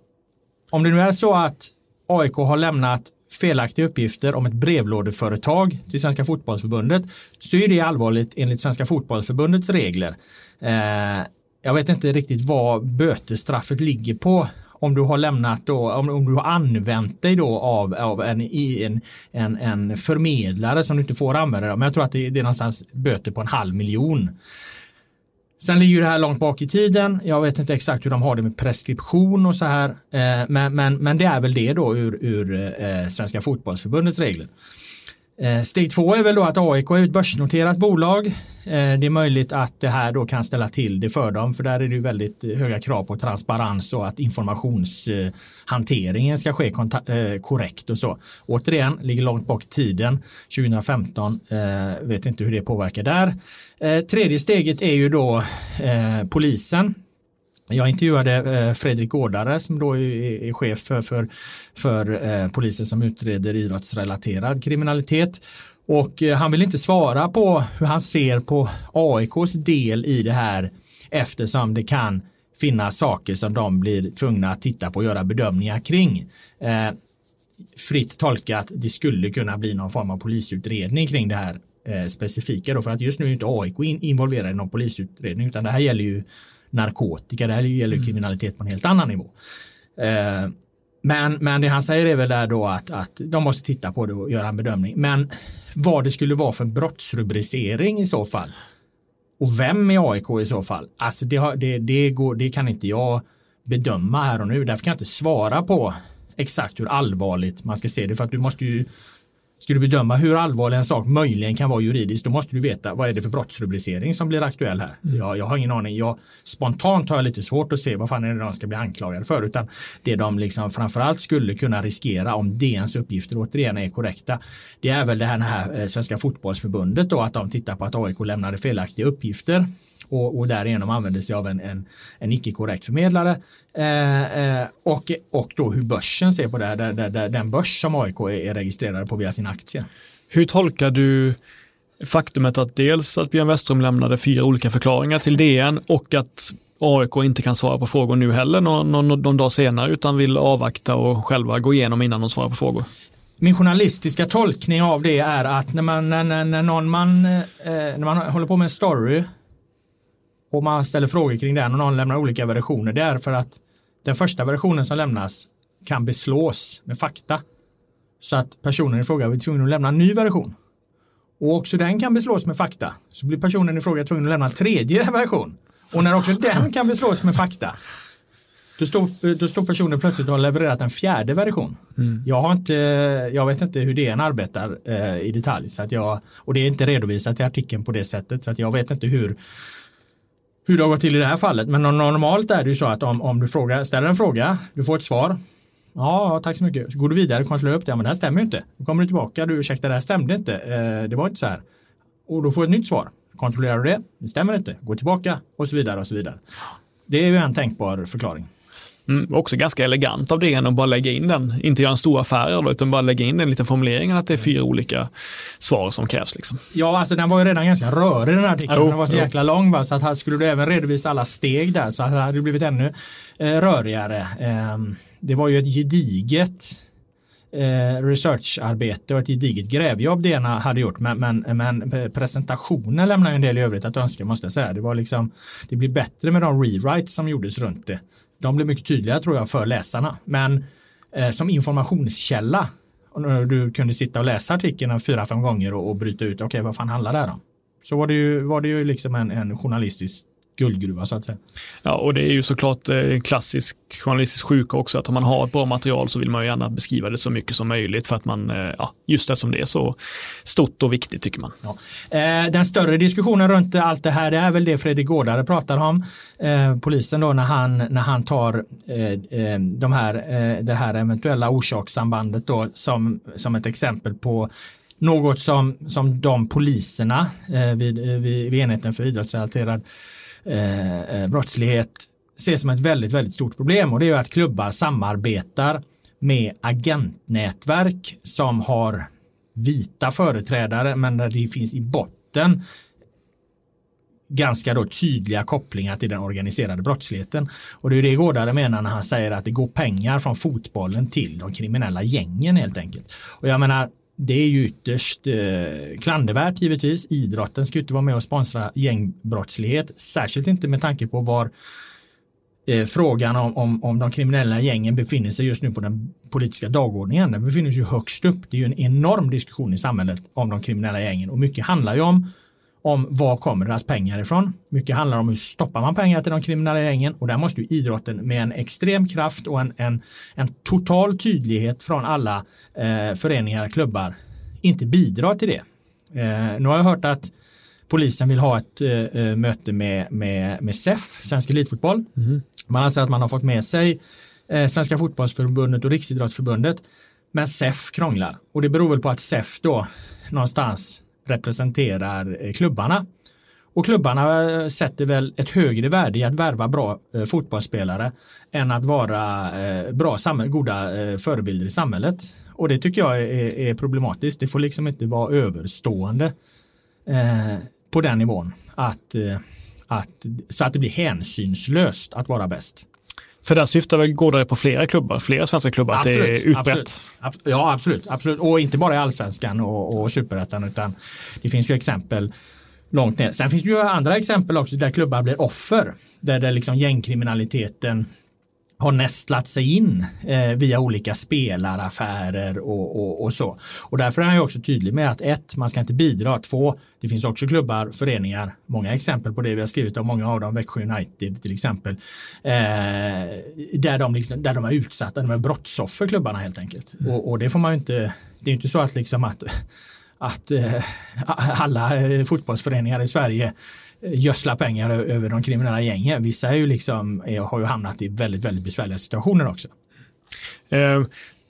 om det nu är så att AIK har lämnat felaktiga uppgifter om ett brevlådeföretag till Svenska fotbollsförbundet så är det allvarligt enligt Svenska fotbollsförbundets regler. Eh, jag vet inte riktigt vad bötesstraffet ligger på om du har lämnat då, om, om du har använt dig då av, av en, en, en, en förmedlare som du inte får använda. Men jag tror att det, det är någonstans böter på en halv miljon. Sen ligger det här långt bak i tiden. Jag vet inte exakt hur de har det med preskription och så här. Eh, men, men, men det är väl det då ur, ur eh, Svenska fotbollsförbundets regler. Eh, steg två är väl då att AIK är ett börsnoterat bolag. Eh, det är möjligt att det här då kan ställa till det för dem för där är det ju väldigt eh, höga krav på transparens och att informationshanteringen ska ske korrekt och så. Återigen, ligger långt bak i tiden, 2015, vet inte hur det påverkar där. Tredje steget är ju då polisen jag intervjuade eh, Fredrik Gårdare som då är, chef för, för, för eh, polisen som utreder idrottsrelaterad kriminalitet. Och eh, han vill inte svara på hur han ser på AIKs del i det här eftersom det kan finnas saker som de blir tvungna att titta på och göra bedömningar kring. fritt tolkat, det skulle kunna bli någon form av polisutredning kring det här specifika då för att just nu är inte AIK involverad i någon polisutredning utan det här gäller ju narkotika. Det här gäller mm. kriminalitet på en helt annan nivå. Eh, men, men det han säger är väl där då att, att de måste titta på det och göra en bedömning. Men vad det skulle vara för brottsrubricering i så fall. Och vem i AIK i så fall? Alltså det, det, det, går, det kan inte jag bedöma här och nu. Därför kan jag inte svara på exakt hur allvarligt man ska se det. För att du måste ju Ska du bedöma hur allvarlig en sak möjligen kan vara juridiskt, då måste du veta vad är det för brottsrubricering som blir aktuell här. Mm. Jag, jag har ingen aning. Jag, spontant har jag lite svårt att se vad fan är det de ska bli anklagade för, utan det de liksom framförallt skulle kunna riskera om DNs uppgifter återigen är korrekta, det är väl det här, här eh, Svenska fotbollsförbundet då, att de tittar på att AIK lämnade felaktiga uppgifter och, och därigenom använder sig av en, en, en icke korrekt förmedlare. Eh, eh, och, och då hur börsen ser på det här, där, där, där den börs som AIK är, är registrerad på via sin aktie. Hur tolkar du faktumet att dels att Björn Westström lämnade fyra olika förklaringar till DN och att AIK inte kan svara på frågor nu heller någon, någon, någon dag senare utan vill avvakta och själva gå igenom innan de svarar på frågor? min journalistiska tolkning av det är att när man, när, när, någon man, eh, när man håller på med en story och man ställer frågor kring den och någon lämnar olika versioner. Det är för att den första versionen som lämnas kan beslås med fakta. Så att personen i fråga blir tvungen att lämna en ny version. Och också den kan beslås med fakta. Så blir personen i fråga tvungen att lämna en tredje version. Och när också den kan beslås med fakta. Då står, då står personen plötsligt och har levererat en fjärde version. Mm. Jag, har inte, jag vet inte hur DN arbetar eh, i detalj. Så att jag, och det är inte redovisat i artikeln på det sättet. Så att jag vet inte hur hur det har gått till i det här fallet. Men normalt är det ju så att om, om du frågar, ställer en fråga, du får ett svar. Ja, tack så mycket. Så går du vidare och kontrollerar upp det. Ja, men det här stämmer ju inte. Då kommer du tillbaka. Du, ursäkta, det här stämde inte. Eh, det var inte så här. Och då får du ett nytt svar. Kontrollerar du det? Det stämmer inte. Gå tillbaka och så vidare och så vidare. Det är ju en tänkbar förklaring. Mm, också ganska elegant av det att bara lägga in den, inte göra en stor affär det, utan bara lägga in den liten formuleringen att det är fyra olika svar som krävs. Liksom. Ja, alltså den var ju redan ganska rörig den här artikeln. Oh, den var så oh. jäkla lång va? så att här skulle du även redovisa alla steg där så hade det blivit ännu eh, rörigare. Eh, det var ju ett gediget eh, researcharbete och ett gediget grävjobb det ena hade gjort men, men, men presentationen lämnar en del i övrigt att önska måste jag säga. Det var liksom det blir bättre med de rewrites som gjordes runt det de blir mycket tydligare tror jag för läsarna. Men eh, som informationskälla, du kunde sitta och läsa artikeln fyra, fem gånger och, och bryta ut, okej okay, vad fan handlar det här om? Så var det ju, var det ju liksom en, en journalistisk guldgruva så att säga. Ja, och det är ju såklart eh, klassisk journalistisk sjuka också, att om man har ett bra material så vill man ju gärna beskriva det så mycket som möjligt för att man, eh, ja, just det som det är så stort och viktigt tycker man. Ja. Eh, den större diskussionen runt allt det här, det är väl det Fredrik Gårdare pratar om, polisen då när han, när han tar de här, det här eventuella orsakssambandet då som, som ett exempel på något som, som de poliserna vid, vid, vid enheten för idrottsrelaterad Eh, eh, brottslighet ses som ett väldigt, väldigt stort problem och det är att klubbar samarbetar med agentnätverk som har vita företrädare men där det finns i botten ganska då tydliga kopplingar till den organiserade brottsligheten. Och det är det Gårdare menar när han säger att det går pengar från fotbollen till de kriminella gängen helt enkelt. Och jag menar, det är ju ytterst eh, klandervärt givetvis. Idrotten ska inte vara med och sponsra gängbrottslighet, särskilt inte med tanke på var eh, frågan om, om, om de kriminella gängen befinner sig just nu på den politiska dagordningen. Den befinner sig högst upp. Det är ju en enorm diskussion i samhället om de kriminella gängen och mycket handlar ju om om var kommer deras pengar ifrån. Mycket handlar om hur stoppar man pengar till de kriminella gängen och där måste ju idrotten med en extrem kraft och en, en, en total tydlighet från alla eh, föreningar, klubbar, inte bidra till det. Eh, nu har jag hört att polisen vill ha ett eh, eh möte med, med, med SEF, Svensk Elitfotboll. Mm. Man anser att man har fått med sig eh, Svenska Fotbollsförbundet och Riksidrottsförbundet. Men SEF krånglar och det beror väl på att SEF då någonstans representerar eh, klubbarna. Och klubbarna eh, sätter väl ett högre värde i att värva bra eh, fotbollsspelare än att vara bra, goda förebilder i samhället. Och det tycker jag är, är problematiskt. Det får liksom inte vara överstående på den nivån. Att, att, så att det blir hänsynslöst att vara bäst. För där syftar väl Gårdare på flera klubbar, flera svenska klubbar, absolut, att det är utbrett? Absolut. Ja, absolut, absolut. Och inte bara i allsvenskan och, och superettan, utan det finns ju exempel långt ner. Sen finns det ju andra exempel också där klubbar blir offer, där det liksom gängkriminaliteten har nästlat sig in eh, via olika spelaraffärer och, och, och, så. Och därför är han ju också tydlig med att ett, man ska inte bidra. Två, det finns också klubbar, föreningar, många exempel på det. Vi har skrivit om många av dem, Växjö United till exempel, eh, där, de liksom, där de är utsatta, de är brottsoffer klubbarna helt enkelt. Mm. Och, och, det får man ju inte, det är inte så att liksom att att eh, alla eh, fotbollsföreningar i Sverige gödsla pengar över de kriminella gängen. Vissa är ju liksom, är, har ju hamnat i väldigt, väldigt besvärliga situationer också. Eh,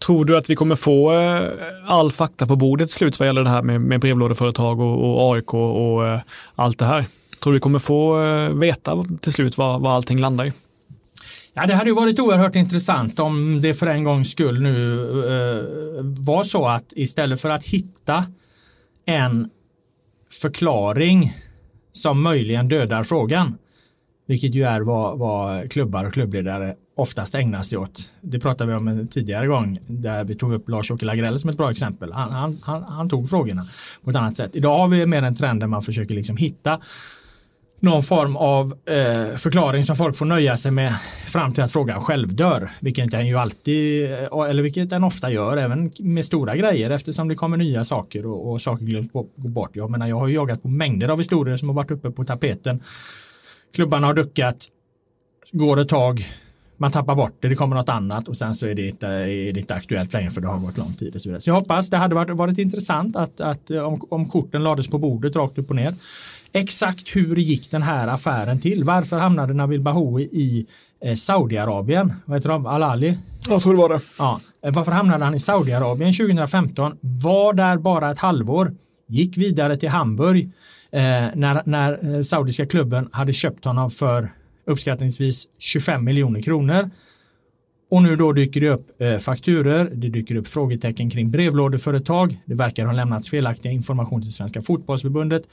tror du att vi kommer få eh, all fakta på bordet till slut vad gäller det här med, med brevlådeföretag och, och AIK och eh, allt det här? Tror du vi kommer få eh, veta till slut vad, vad allting landar i? Ja, det hade ju varit oerhört intressant om det för en gångs skull nu eh, var så att istället för att hitta en förklaring som möjligen dödar frågan. Vilket ju är vad, vad klubbar och klubbledare oftast ägnar sig åt. Det pratade vi om en tidigare gång där vi tog upp Lars-Åke Lagrell som ett bra exempel. Han, han, han, han, tog frågorna på ett annat sätt. Idag har vi mer en trend där man försöker liksom hitta någon form av eh, förklaring som folk får nöja sig med fram till att frågan själv dör. Vilket den ju alltid, eh, eller vilket den ofta gör, även med stora grejer eftersom det kommer nya saker och, och saker glöms bort. Jag menar, jag har ju jagat på mängder av historier som har varit uppe på tapeten. Klubbarna har duckat, går ett tag, man tappar bort det, det kommer något annat och sen så är det inte, är det inte aktuellt längre för det har gått lång tid. Och så, vidare. så jag hoppas det hade varit, varit intressant att, att om, om korten lades på bordet rakt upp och ner. Exakt hur gick den här affären till? Varför hamnade Nabil Bahoui i eh, Saudiarabien? Vad heter de? Al-Ali? Jag tror det var det. Ja. Eh, varför hamnade han i Saudiarabien 2015? Var där bara ett halvår. Gick vidare till Hamburg eh, när, när eh, saudiska klubben hade köpt honom för uppskattningsvis 25 miljoner kronor. Och nu då dyker det upp eh, fakturer, det dyker upp frågetecken kring brevlådeföretag. Det verkar ha lämnats felaktiga information till Svenska fotbollsförbundet.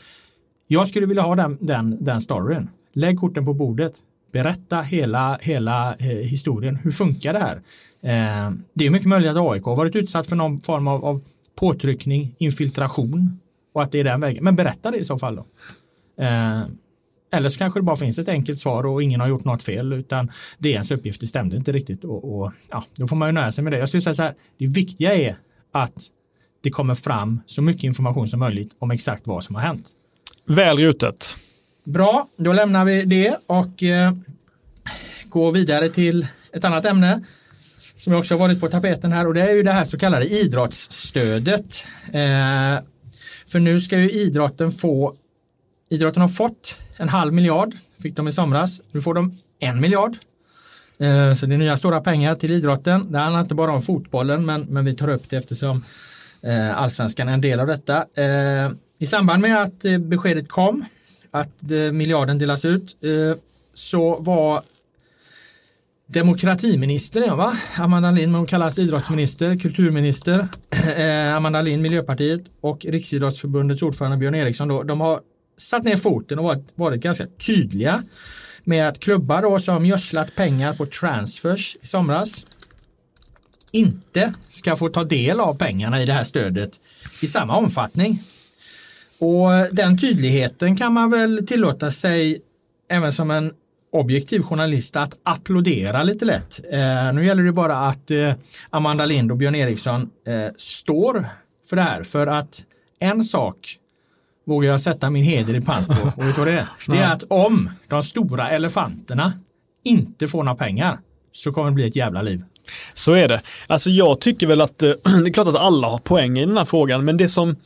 Jag skulle vilja ha den, den, den storyn. Lägg korten på bordet. Berätta hela, hela eh, historien. Hur funkar det här? Eh, det är mycket möjligt att AIK har varit utsatt för någon form av, av påtryckning, infiltration och att det är den vägen. Men berätta det i så fall då. Eh, eller så kanske det bara finns ett enkelt svar och ingen har gjort något fel utan det är ens uppgift, det stämde inte riktigt och, och ja, då får man ju nöja sig med det. Jag skulle säga så här, det viktiga är att det kommer fram så mycket information som möjligt om exakt vad som har hänt. Väl rutet. Bra, då lämnar vi det och eh, går vidare till ett annat ämne som också har varit på tapeten här och det är ju det här så kallade idrottsstödet. Eh, för nu ska ju idrotten få, idrotten har fått en halv miljard, fick de i somras, nu får de en miljard. Eh, så det är nya stora pengar till idrotten. Det handlar inte bara om fotbollen men, men vi tar upp det eftersom eh, allsvenskan är en del av detta. Eh, i samband med att eh, beskedet kom att eh, miljarden delas ut eh, så var demokratiministern, va? Amanda Lind, hon kallas idrottsminister, kulturminister, Amanda Lind, Miljöpartiet och Riksidrottsförbundets ordförande Björn Eriksson, då, de har satt ner foten och varit, varit ganska tydliga med att klubbar då som gödslat pengar på transfers i somras inte ska få ta del av pengarna i det här stödet i samma omfattning och den tydligheten kan man väl tillåta sig även som en objektiv journalist att applådera lite lätt. Eh, nu gäller det bara att eh, Amanda Lind och Björn Eriksson eh, står för det här. För att en sak vågar jag sätta min heder i pant på. Och vet du det är? Det är att om de stora elefanterna inte får några pengar så kommer det bli ett jävla liv. Så är det. Alltså jag tycker väl att eh, det är klart att alla har poäng i den här frågan, men det som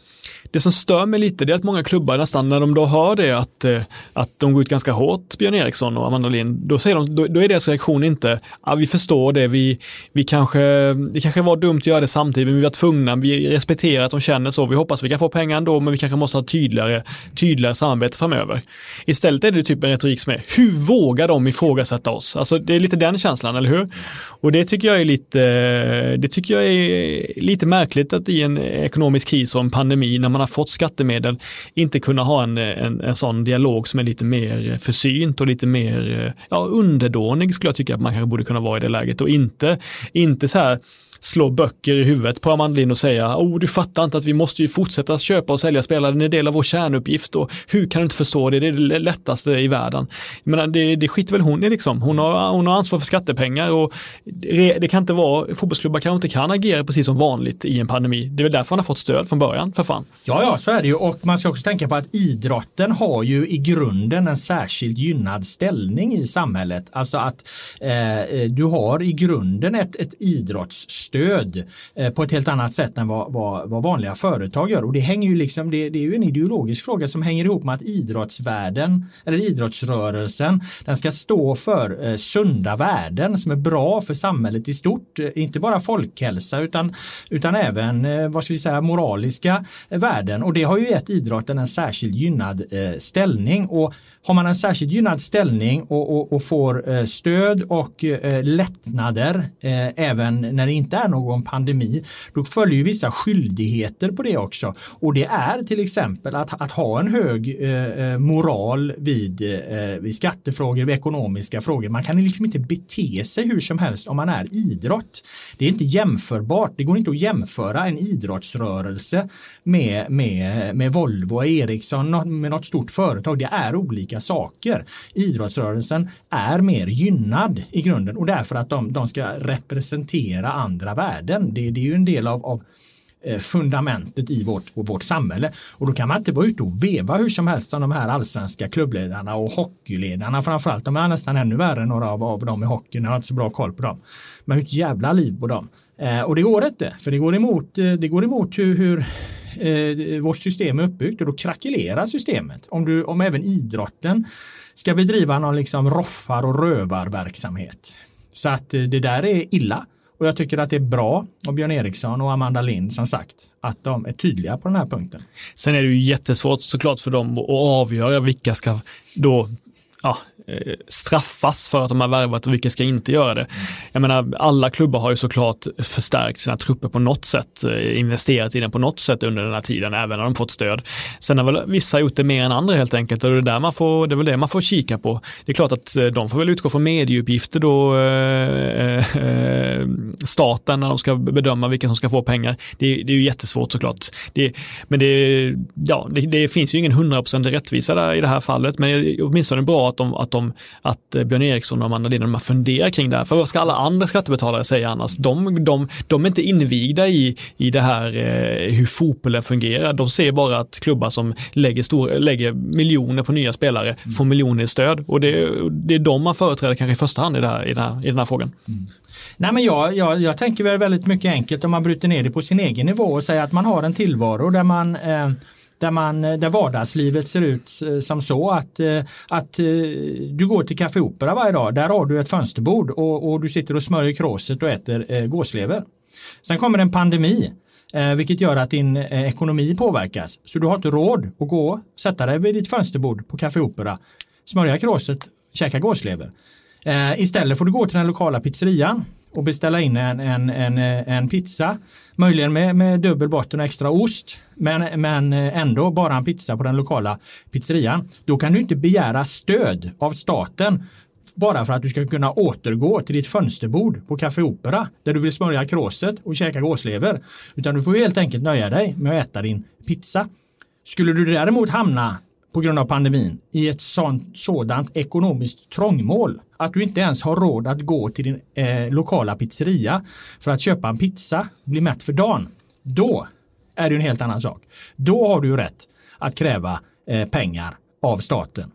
det som stör mig lite det är att många klubbar nästan när de då hör det att, eh, att de går ut ganska hårt, Björn Eriksson och Amanda Lind, då, säger de, då, då är deras reaktion inte, ah, vi förstår det, vi, vi kanske, det kanske var dumt att göra det samtidigt, men vi var tvungna, vi respekterar att de känner så, vi hoppas vi kan få pengar ändå, men vi kanske måste ha tydligare, tydligare samarbete framöver. Istället är det typ en retorik som är, hur vågar de ifrågasätta oss? Alltså det är lite den känslan, eller hur? Och det tycker jag är lite, det tycker jag är lite märkligt att i en ekonomisk kris och en pandemi, när man har fått skattemedel inte kunna ha en, en, en sån dialog som är lite mer eh, försynt och lite mer eh, ja, underdånig skulle jag tycka att man kanske borde kunna vara i det läget. Och inte, inte så här slå böcker i huvudet på Amanda Lind och säga, oh du fattar inte att vi måste ju fortsätta köpa och sälja spelare, det är en del av vår kärnuppgift och hur kan du inte förstå det, det är det lättaste i världen. Men det, det skiter väl hon i liksom, hon har, hon har ansvar för skattepengar och det, det kan inte vara, fotbollsklubbar kanske inte kan agera precis som vanligt i en pandemi. Det är väl därför han har fått stöd från början, för fan. Ja, ja, så är det ju och man ska också tänka på att idrotten har ju i grunden en särskilt gynnad ställning i samhället. Alltså att eh, du har i grunden ett, ett idrottsstöd eh, på ett helt annat sätt än vad, vad, vad, vanliga företag gör. Och det hänger ju liksom, det, det, är ju en ideologisk fråga som hänger ihop med att idrottsvärlden eller idrottsrörelsen den ska stå för eh, sunda värden som är bra för samhället i stort. Eh, inte bara folkhälsa utan, utan även eh, vad ska vi säga, moraliska värden. Och det har ju gett idrotten en särskilt gynnad eh, ställning. Och har man en särskilt gynnad ställning och, och, och får eh, stöd och eh, lättnader eh, även när det inte är någon pandemi, då följer ju vissa skyldigheter på det också. Och det är till exempel att, att ha en hög eh, eh, moral vid, eh, vid skattefrågor, vid ekonomiska frågor. Man kan liksom inte bete sig hur som helst om man är idrott. Det är inte jämförbart. Det går inte att jämföra en idrottsrörelse med, med, med Volvo och Ericsson, med något stort företag. Det är olika olika saker. Idrottsrörelsen är mer gynnad i grunden och därför att de, de ska representera andra värden. Det, det är ju en del av, av eh, fundamentet i vårt, vårt samhälle. Och då kan man inte vara ute och veva hur som helst som de här allsvenska klubbledarna och hockeyledarna framförallt. De är nästan ännu värre än några av, av dem i hockeyn. Jag har inte så bra koll på dem. Men hur jävla liv på dem. Eh, och det går inte, för det går emot, eh, det går emot hur, hur eh, vårt system är uppbyggt och då krackelerar systemet. Om, du, om även idrotten ska bedriva någon liksom roffar och rövarverksamhet. Så att eh, det där är illa. Och jag tycker att det är bra av Björn Eriksson och Amanda Lind som sagt att de är tydliga på den här punkten. Sen är det ju jättesvårt såklart för dem att avgöra vilka ska då ja, Eh, straffas för att de har värvat och vilka ska inte göra det. Jag menar, alla klubbar har ju såklart förstärkt sina trupper på något sätt, eh, investerat i den på något sätt under den här tiden, även när de fått stöd. Sen har väl vissa gjort det mer än andra helt enkelt och det är, där man får, det är väl det man får kika på. Det är klart att eh, de får väl utgå från medieuppgifter då, eh, staten när de ska bedöma vilka som ska få pengar. Det, det är ju jättesvårt såklart. Det, men det, ja, det, det finns ju ingen hundraprocentig rättvisa där i det här fallet, men åtminstone bra att de, att de, att eh, Björn Eriksson och Amanda Lind, de funderar kring det här. För vad ska alla andra skattebetalare säga annars? De, de, de är inte invigda i, i det här eh, hur fotbollen fungerar. De ser bara att klubbar som lägger, stor, lägger miljoner på nya spelare mm. får miljoner i stöd. Och det, det är de man företräder kanske i första hand i, det här, i, den, här, i den här frågan. Mm. Nej, men jag, jag, jag tänker väl väldigt mycket enkelt om man bryter ner det på sin egen nivå och säger att man har en tillvaro där man eh, där, man, eh, där vardagslivet ser ut eh, som så att, eh, att du går till Café Opera varje dag. Där har du ett fönsterbord och, och du sitter och smörjer kråset och äter gåslever. Sen kommer en pandemi vilket gör att din ekonomi påverkas. Så du har inte råd att gå, sätta dig vid ditt fönsterbord på Café Opera, smörja kråset, käka gåslever. Istället får du gå till den lokala pizzerian och beställa in en, en, en, en pizza. Möjligen med, med dubbel botten och extra ost. Men, men ändå bara en pizza på den lokala pizzerian. Då kan du inte begära stöd av staten bara för att du ska kunna återgå till ditt fönsterbord på Café Opera där du vill smörja kråset och käka gåslever. Utan du får helt enkelt nöja dig med att äta din pizza. Skulle du däremot hamna på grund av pandemin i ett sånt, sådant ekonomiskt trångmål att du inte ens har råd att gå till din eh, lokala pizzeria för att köpa en pizza, bli mätt för dagen. Då är det en helt annan sak. Då har du rätt att kräva eh, pengar av staten.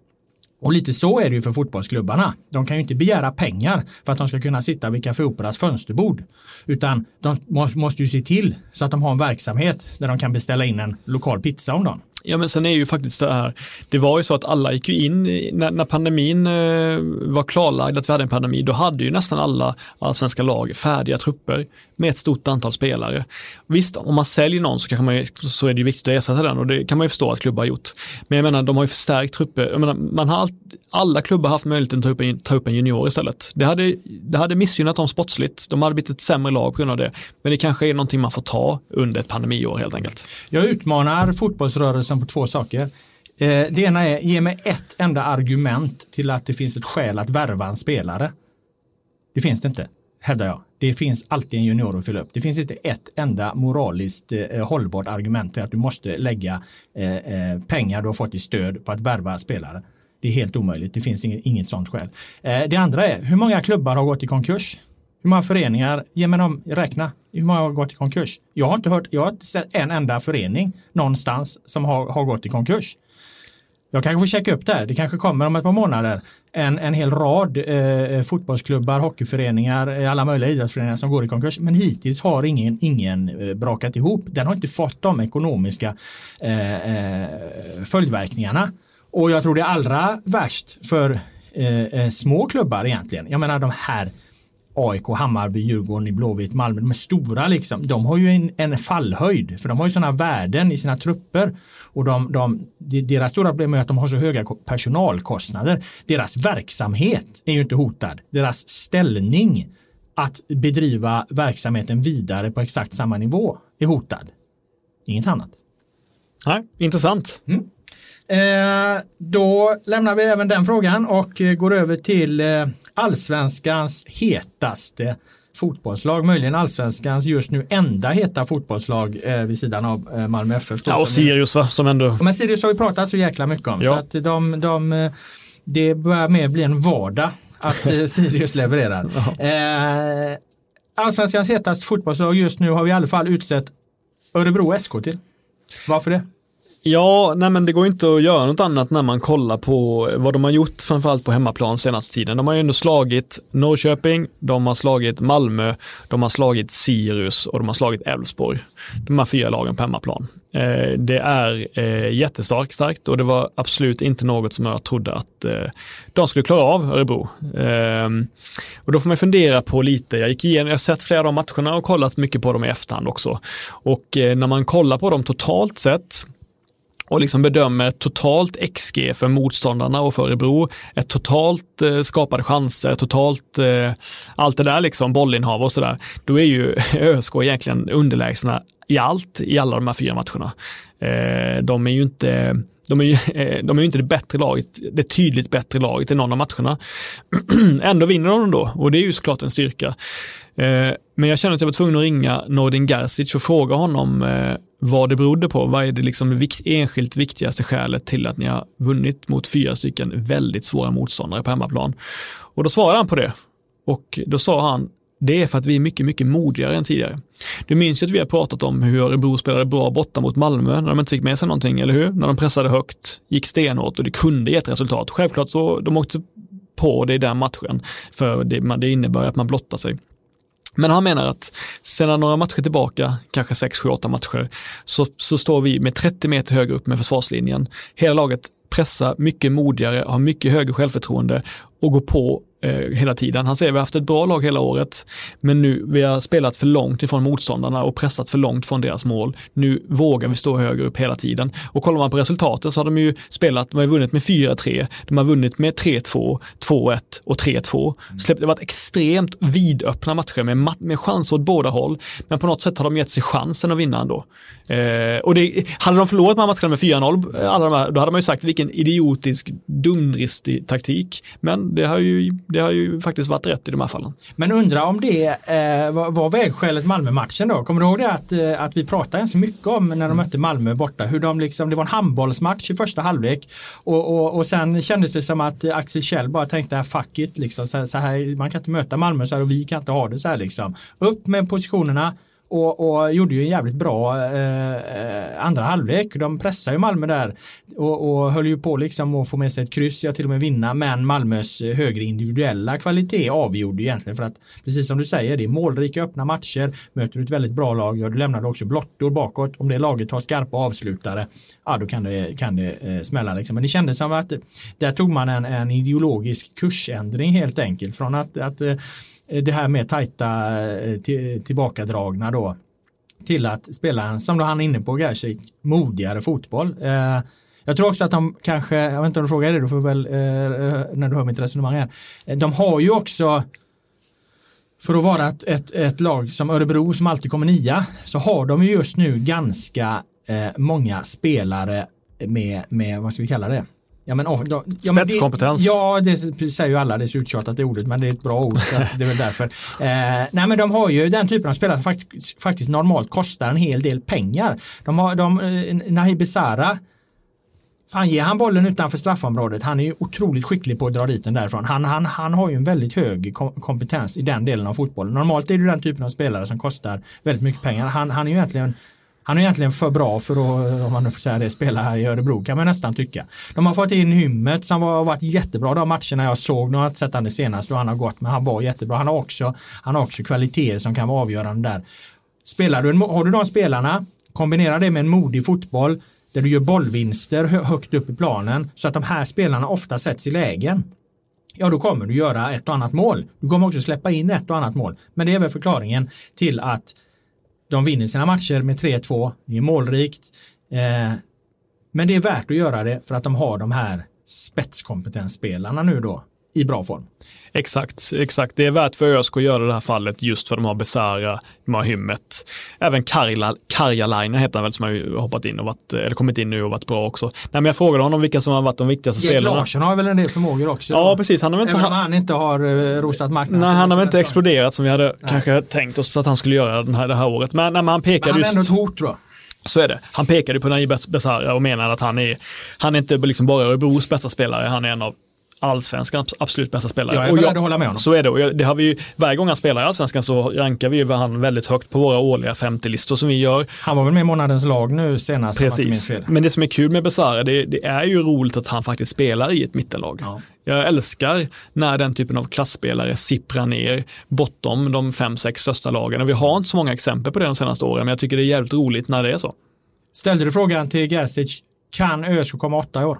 Och lite så är det ju för fotbollsklubbarna. De kan ju inte begära pengar för att de ska kunna sitta vid Café Operas fönsterbord. Utan de måste ju se till så att de har en verksamhet där de kan beställa in en lokal pizza om dagen. Ja men sen är ju faktiskt det här, det var ju så att alla gick ju in, när, när pandemin eh, var klarlagd att vi hade en pandemi, då hade ju nästan alla allsvenska lag färdiga trupper med ett stort antal spelare. Visst, om man säljer någon så, kanske man, så är det ju viktigt att ersätta den och det kan man ju förstå att klubbar har gjort. Men jag menar, de har ju förstärkt trupper. Jag menar, man har all, alla klubbar haft möjligheten att ta upp, en, ta upp en junior istället. Det hade, det hade missgynnat dem sportsligt. De hade blivit ett sämre lag på grund av det. Men det kanske är någonting man får ta under ett pandemiår helt enkelt. Jag utmanar fotbollsrörelsen på två saker. Eh, det ena är, ge mig ett enda argument till att det finns ett skäl att värva en spelare. Det finns det inte. hävdar jag. Det finns alltid en junior att fylla upp. Det finns inte ett enda moraliskt eh, hållbart argument till att du måste lägga eh, eh, pengar du har fått i stöd på att värva spelare. Det är helt omöjligt. Det finns inget, inget sånt skäl. Eh, det andra är, hur många klubbar har gått i konkurs? Hur många föreningar, ge mig dem, räkna. Hur många har gått i konkurs? Jag har inte hört, jag har inte sett en enda förening någonstans som har, har gått i konkurs. Jag kanske får checka upp det här. Det kanske kommer om ett par månader en, en hel rad eh, fotbollsklubbar, hockeyföreningar, eh, alla möjliga idrottsföreningar som går i konkurs. Men hittills har ingen, ingen eh, brakat ihop. Den har inte fått de ekonomiska eh, eh följdverkningarna. Och jag tror det är allra värst för eh, eh små klubbar egentligen. Jag menar de här AIK, Hammarby, Djurgården, Blåvitt, Malmö, de är stora liksom. De har ju en, en fallhöjd för de har ju sådana värden i sina trupper. Och de, de, deras stora problem är att de har så höga personalkostnader. Deras verksamhet är ju inte hotad. Deras ställning att bedriva verksamheten vidare på exakt samma nivå är hotad. Inget annat. Nej, intressant. Mm. Eh, då lämnar vi även den frågan och eh, går över till eh, allsvenskans hetaste fotbollslag, möjligen allsvenskans just nu enda heta fotbollslag eh, vid sidan av eh, Malmö FF. Ja, och Sirius va, som ändå... Men Sirius har vi pratat så jäkla mycket om. Ja. Så att de, de, det börjar mer bli en vardag att eh, Sirius levererar. eh, allsvenskans hetaste fotbollslag just nu har vi i alla fall utsett Örebro SK till. Varför det? Ja, nej men det går inte att göra något annat när man kollar på vad de har gjort, framförallt på hemmaplan senaste tiden. De har ju ändå slagit Norrköping, de har slagit Malmö, de har slagit Sirius och de har slagit Elfsborg. De här fyra lagen på hemmaplan. Eh, det är eh, jättestarkt och det var absolut inte något som jag trodde att eh, de skulle klara av, Örebro. Ehm, och då får man fundera på lite, jag gick igenom, jag har sett flera av de matcherna och kollat mycket på dem i efterhand också. Och eh, när man kollar på dem totalt sett, och liksom bedömer totalt XG för motståndarna och för Örebro, ett totalt eh, skapade chanser, totalt eh, allt det där liksom, bollinnehav och sådär, då är ju ÖSK egentligen underlägsna i allt i alla de här fyra matcherna. Eh, de är ju inte de är, ju, eh, de är ju inte det bättre laget, det tydligt bättre laget i någon av matcherna. Ändå vinner de då och det är ju såklart en styrka. Eh, men jag kände att jag var tvungen att ringa Nordin Gerzic och fråga honom eh, vad det berodde på. Vad är det liksom vikt, enskilt viktigaste skälet till att ni har vunnit mot fyra stycken väldigt svåra motståndare på hemmaplan? Och då svarade han på det. Och då sa han, det är för att vi är mycket, mycket modigare än tidigare. Du minns ju att vi har pratat om hur Örebro spelade bra borta mot Malmö när de inte fick med sig någonting, eller hur? När de pressade högt, gick stenhårt och det kunde ge ett resultat. Självklart så de åkte på det i den matchen, för det, det innebär att man blottar sig. Men han menar att sedan några matcher tillbaka, kanske 6, 7, 8 matcher, så, så står vi med 30 meter högre upp med försvarslinjen. Hela laget pressar mycket modigare, har mycket högre självförtroende och går på hela tiden. Han säger vi har haft ett bra lag hela året, men nu vi har spelat för långt ifrån motståndarna och pressat för långt från deras mål. Nu vågar vi stå högre upp hela tiden. Och kollar man på resultaten så har de ju spelat, de har vunnit med 4-3, de har vunnit med 3-2, 2-1 och 3-2. Mm. Det har varit extremt vidöppna matcher med, med chanser åt båda håll, men på något sätt har de gett sig chansen att vinna ändå. Eh, och det, hade de förlorat de matcherna med 4-0, alla de här, då hade man ju sagt vilken idiotisk, dumdristig taktik. Men det har ju det har ju faktiskt varit rätt i de här fallen. Men undra om det eh, var, var vägskälet Malmö-matchen då? Kommer du ihåg det att, eh, att vi pratade ganska mycket om när de mötte Malmö borta, hur de liksom, det var en handbollsmatch i första halvlek och, och, och sen kändes det som att Axel Kjell bara tänkte fuck it liksom, så, så här, man kan inte möta Malmö så här och vi kan inte ha det så här liksom. Upp med positionerna, och, och, gjorde ju en jävligt bra eh, andra halvlek. De pressade ju Malmö där och, och höll ju på liksom att få med sig ett kryss, ja till och med vinna, men Malmös högre individuella kvalitet avgjorde egentligen för att precis som du säger, det är målrika öppna matcher, möter du ett väldigt bra lag, ja du lämnar också blottor bakåt, om det laget har skarpa avslutare, ja då kan det, kan det eh, smälla liksom. Men det kändes som att där tog man en, en ideologisk kursändring helt enkelt från att, att Eh, Eh, det här med tajta eh, tillbakadragna då till att spela en, som han är inne på, Gerzik, modigare fotboll. Eh, jag tror också att de kanske, jag vet inte om du frågar det, du får väl när du hör mitt resonemang här. De har ju också, för att vara ett, ett, ett lag som Örebro som alltid kommer nia, så har de ju just nu ganska många spelare med, med, vad ska vi kalla det, Ja, men, oh, då, ja, Spetskompetens. Det, ja, det säger ju alla, det är så uttjatat det ordet, men det är ett bra ord. Det är väl därför. Eh, nej, men de har ju den typen av spelare som faktiskt, faktiskt normalt kostar en hel del pengar. De har, de, eh, Nahib Besara, Fan, ger han bollen utanför straffområdet, han är ju otroligt skicklig på att dra dit den därifrån. Han, han, han har ju en väldigt hög kompetens i den delen av fotbollen. Normalt är det den typen av spelare som kostar väldigt mycket pengar. Han, han är ju egentligen han är egentligen för bra för att, om man nu får säga det, spela här i Örebro kan man nästan tycka. De har fått in Hymmet som har varit jättebra de matcherna jag såg. Nu har jag inte sett han det senaste och han har gått, men han var jättebra. Han har också, han har också kvaliteter som kan vara avgörande där. Spelar du, har du de spelarna, kombinera det med en modig fotboll där du gör bollvinster högt upp i planen så att de här spelarna ofta sätts i lägen. Ja, då kommer du göra ett och annat mål. Du kommer också släppa in ett och annat mål. Men det är väl förklaringen till att de vinner sina matcher med 3-2. Det är målrikt. Eh, men det är värt att göra det för att de har de här spetskompetensspelarna nu då i bra form. Exakt, exakt. Det är värt för ÖSK att göra det här fallet just för de har Besara, de har Hymmet. Även Karjala, Karjalainen heter han väl som har hoppat in och varit, eller kommit in nu och varit bra också. Nej, men jag frågade honom vilka som har varit de viktigaste Jake spelarna. Larsson har väl en del förmågor också? Ja, precis. Han har inte, Även om han inte har uh, rosat marknaden. Nej, han har väl inte exploderat som vi hade nej. kanske tänkt oss att han skulle göra den här, det här året. Men, nej, men han pekade men han är ändå ett hot då. Så är det. Han pekade på Najib Besara och menade att han är, han är inte liksom bara Örebros bästa spelare, han är en av allsvenskans absolut bästa spelare. Jag är beredd att hålla med honom. Så är det. Och det har vi ju, varje gång han spelar i allsvenskan så rankar vi ju han väldigt högt på våra årliga 50-listor som vi gör. Han var väl med i månadens lag nu senast? Precis. Men det som är kul med Besara, det, det, är ju roligt att han faktiskt spelar i ett mittenlag. Ja. Jag älskar när den typen av klassspelare sipprar ner bortom de fem, sex största lagen. Och vi har inte så många exempel på det de senaste åren, men jag tycker det är jävligt roligt när det är så. Ställde du frågan till Gerzic, kan ÖSK komma åtta i år?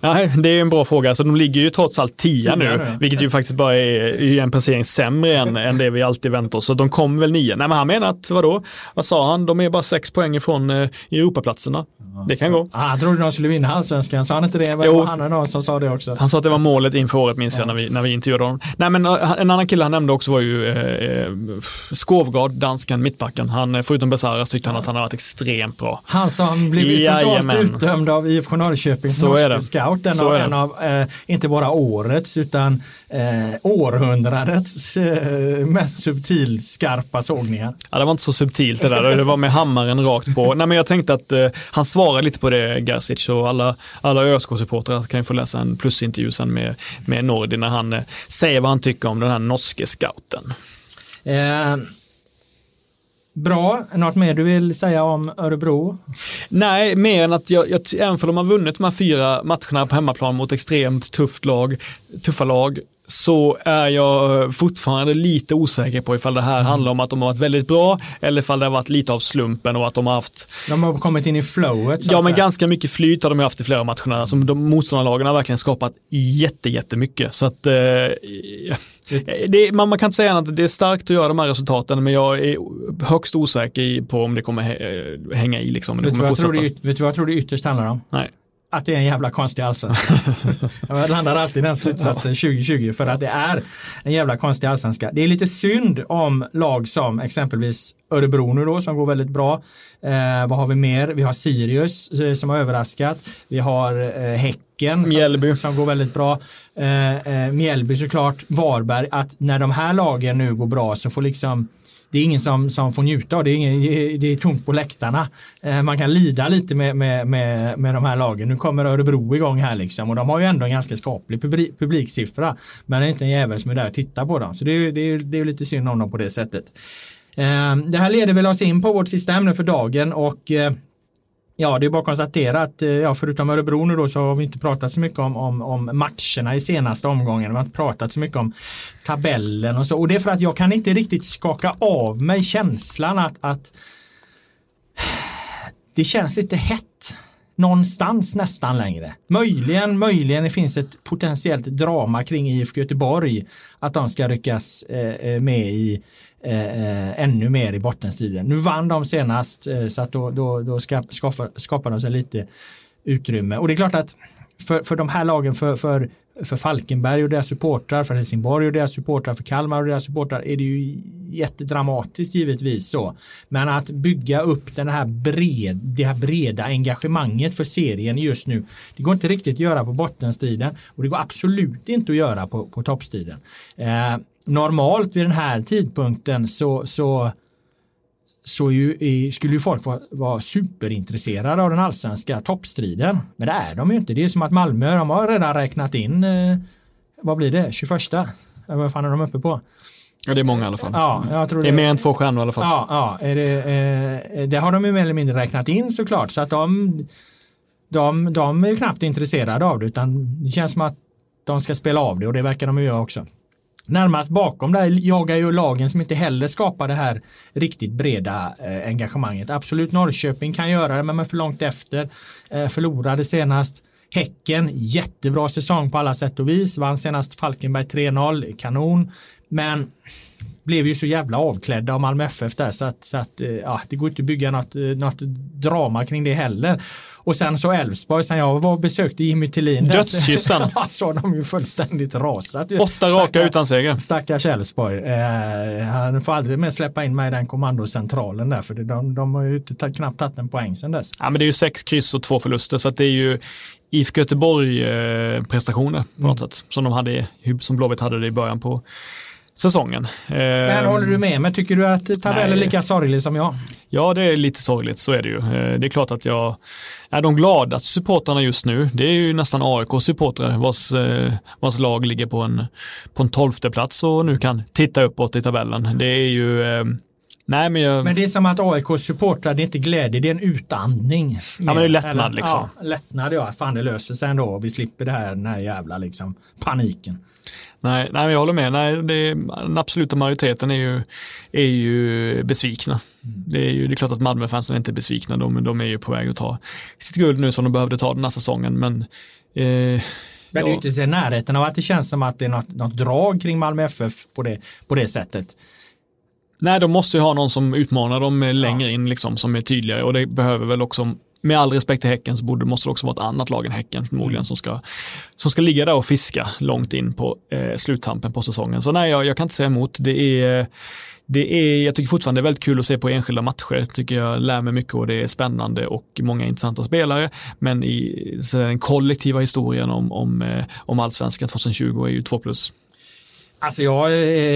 Nej, det är en bra fråga. Alltså, de ligger ju trots allt tia, nu, vilket ju faktiskt bara är, är en placering sämre än, än det vi alltid väntar oss. Så de kommer väl nio. Nej, men han menar att, vadå, vad sa han, de är bara sex poäng ifrån eh, Europaplatserna. Det kan gå. Ah, trodde de skulle vinna allsvenskan, sa han inte det? Jo. Han någon som sa det också. Han sa att det var målet inför året, minns ja. jag, när vi, när vi intervjuade honom. Nej, men eh, en annan kille han nämnde också var ju eh, eh Skovgard, dansken, mittbacken. Han, eh, förutom Besaras tyckte han att han har varit extremt bra. Han som blev totalt utdömd av IFK Norrköpings norske scout, en av en av, eh, inte bara årets, utan eh, århundradets eh, mest subtilskarpa sågningar. Ja, det var inte så subtilt det där, det var med hammaren rakt på. Nej, men jag tänkte att eh, han svarar lite på det, Gerzic, och alla, alla ÖSK-supportrar kan ju få läsa en plusintervju sen med, med Nordi när han eh, säger vad han tycker om den här norske scouten. Bra, något mer du vill säga om Örebro? Nej, mer än att jag, jag även för de har vunnit de här fyra matcherna på hemmaplan mot extremt tufft lag, tuffa lag, så är jag fortfarande lite osäker på ifall det här mm. handlar om att de har varit väldigt bra eller ifall det har varit lite av slumpen och att de har haft De har kommit in i flowet. Ja, men ganska mycket flyt har de haft i flera matcherna. Som de motståndarlagen har verkligen skapat jätte, jättemycket. Så att eh, det, man, man kan inte säga att det är starkt att göra de här resultaten, men jag är högst osäker på om det kommer hänga i. Liksom, vet, du vad jag tror det, vet du vad jag tror det ytterst handlar om? Nej att det är en jävla konstig allsvenska. jag landar alltid den slutsatsen 2020 för att det är en jävla konstig allsvenska. Det är lite synd om lag som exempelvis Örebro nu då som går väldigt bra. Eh, vad har vi mer? Vi har Sirius eh, som har överraskat. Vi har eh, Häcken som, som går väldigt bra. Eh, eh, Mjällby såklart. Varberg. Att när de här lagen nu går bra så får liksom det är ingen som, som får njuta av det. Är ingen, det är tomt på läktarna. Eh, man kan lida lite med, med, med, med de här lagen. Nu kommer Örebro igång här liksom och de har ju ändå en ganska skaplig publik, publiksiffra. Men det är inte en jävel som är där och tittar på dem. Så det är, det är, det är lite synd om dem på det sättet. Eh, det här leder väl oss in på vårt sista ämne för dagen och eh, Ja, det är bara att konstatera att eh, ja, förutom Örebro nu då så har vi inte pratat så mycket om, om, om matcherna i senaste omgången. Vi har inte pratat så mycket om tabellen och så. Och det är för att jag kan inte riktigt skaka av mig känslan att, att det känns lite hett någonstans nästan längre. Möjligen, möjligen det finns ett potentiellt drama kring IFK Göteborg. Att de ska ryckas eh, eh, med i eh, eh, ännu mer i bottenstriden. Nu vann de senast eh, så att då, då, då skapar, skapar de sig lite utrymme. Och det är klart att för, för de här lagen, för, för, för Falkenberg och deras supportrar, för Helsingborg och deras supportrar, för Kalmar och deras supportrar är det ju jättedramatiskt givetvis så. Men att bygga upp den här bred, det här breda engagemanget för serien just nu. Det går inte riktigt att göra på bottenstriden och det går absolut inte att göra på, på toppstriden. Eh, normalt vid den här tidpunkten så, så så ju, skulle ju folk vara, vara superintresserade av den allsvenska toppstriden. Men det är de ju inte. Det är som att Malmö, de har redan räknat in, eh, vad blir det, 21? Vad fan är de uppe på? Ja, det är många i alla fall. Ja, jag tror det är mer än två stjärnor i alla fall. Ja, ja det, eh, det har de ju mer eller mindre räknat in såklart. Så att de, de, de är ju knappt intresserade av det utan det känns som att de ska spela av det och det verkar de ju göra också. Närmast bakom där jagar ju lagen som inte heller skapar det här riktigt breda eh, engagemanget. Absolut Norrköping kan göra det men är för långt efter. Eh, förlorade senast. Häcken, jättebra säsong på alla sätt och vis. Vann senast Falkenberg 3-0, kanon. Men blev ju så jävla avklädda av Malmö FF där så att, så att eh, ja, det går inte att bygga något, eh, något drama kring det heller. Och sen så Elfsborg, sen jag var och besökte Jimmy Tillin. Dödskyssen. så de ju fullständigt rasat. Åtta raka utan seger. Stackars Elfsborg. Eh, han får aldrig mer släppa in mig i den kommandocentralen där för de, de har ju knappt tagit en poäng sen dess. Ja men det är ju sex kryss och två förluster så det är ju IFK Göteborg eh, på något mm. sätt som de hade, som Blåvitt hade det i början på säsongen. Men håller du med mig? Tycker du att tabellen är lika sorglig som jag? Ja, det är lite sorgligt, så är det ju. Eh, det är klart att jag är de gladaste supportrarna just nu. Det är ju nästan AIK-supportrar vars, eh, vars lag ligger på en, på en tolfte plats och nu kan titta uppåt i tabellen. Det är ju eh, Nej, men, jag... men det är som att AIK supportrar, det är inte glädje, det är en utandning. Ja, men det är lättnad Eller, liksom. Ja, lättnad, ja. Fan, det löser sig ändå. Vi slipper det här, den här jävla liksom, paniken. Nej, nej, jag håller med. Nej, det, den absoluta majoriteten är ju, är ju besvikna. Mm. Det är ju det är klart att Malmöfansen är inte besvikna. De, de är ju på väg att ta sitt guld nu som de behövde ta den här säsongen. Men, eh, men det är ju inte i närheten av att det känns som att det är något, något drag kring Malmö FF på det, på det sättet. Nej, de måste ju ha någon som utmanar dem längre in, liksom, som är tydligare och det behöver väl också med all respekt till Häcken så borde, måste det också vara ett annat lag än Häcken förmodligen mm. som ska, som ska ligga där och fiska långt in på eh, sluttampen på säsongen. Så nej, jag, jag kan inte säga emot. Det är, det är, jag tycker fortfarande det är väldigt kul att se på enskilda matcher. tycker jag lär mig mycket och det är spännande och många intressanta spelare. Men i så den kollektiva historien om, om, eh, om allsvenskan 2020 är ju två plus. Alltså jag,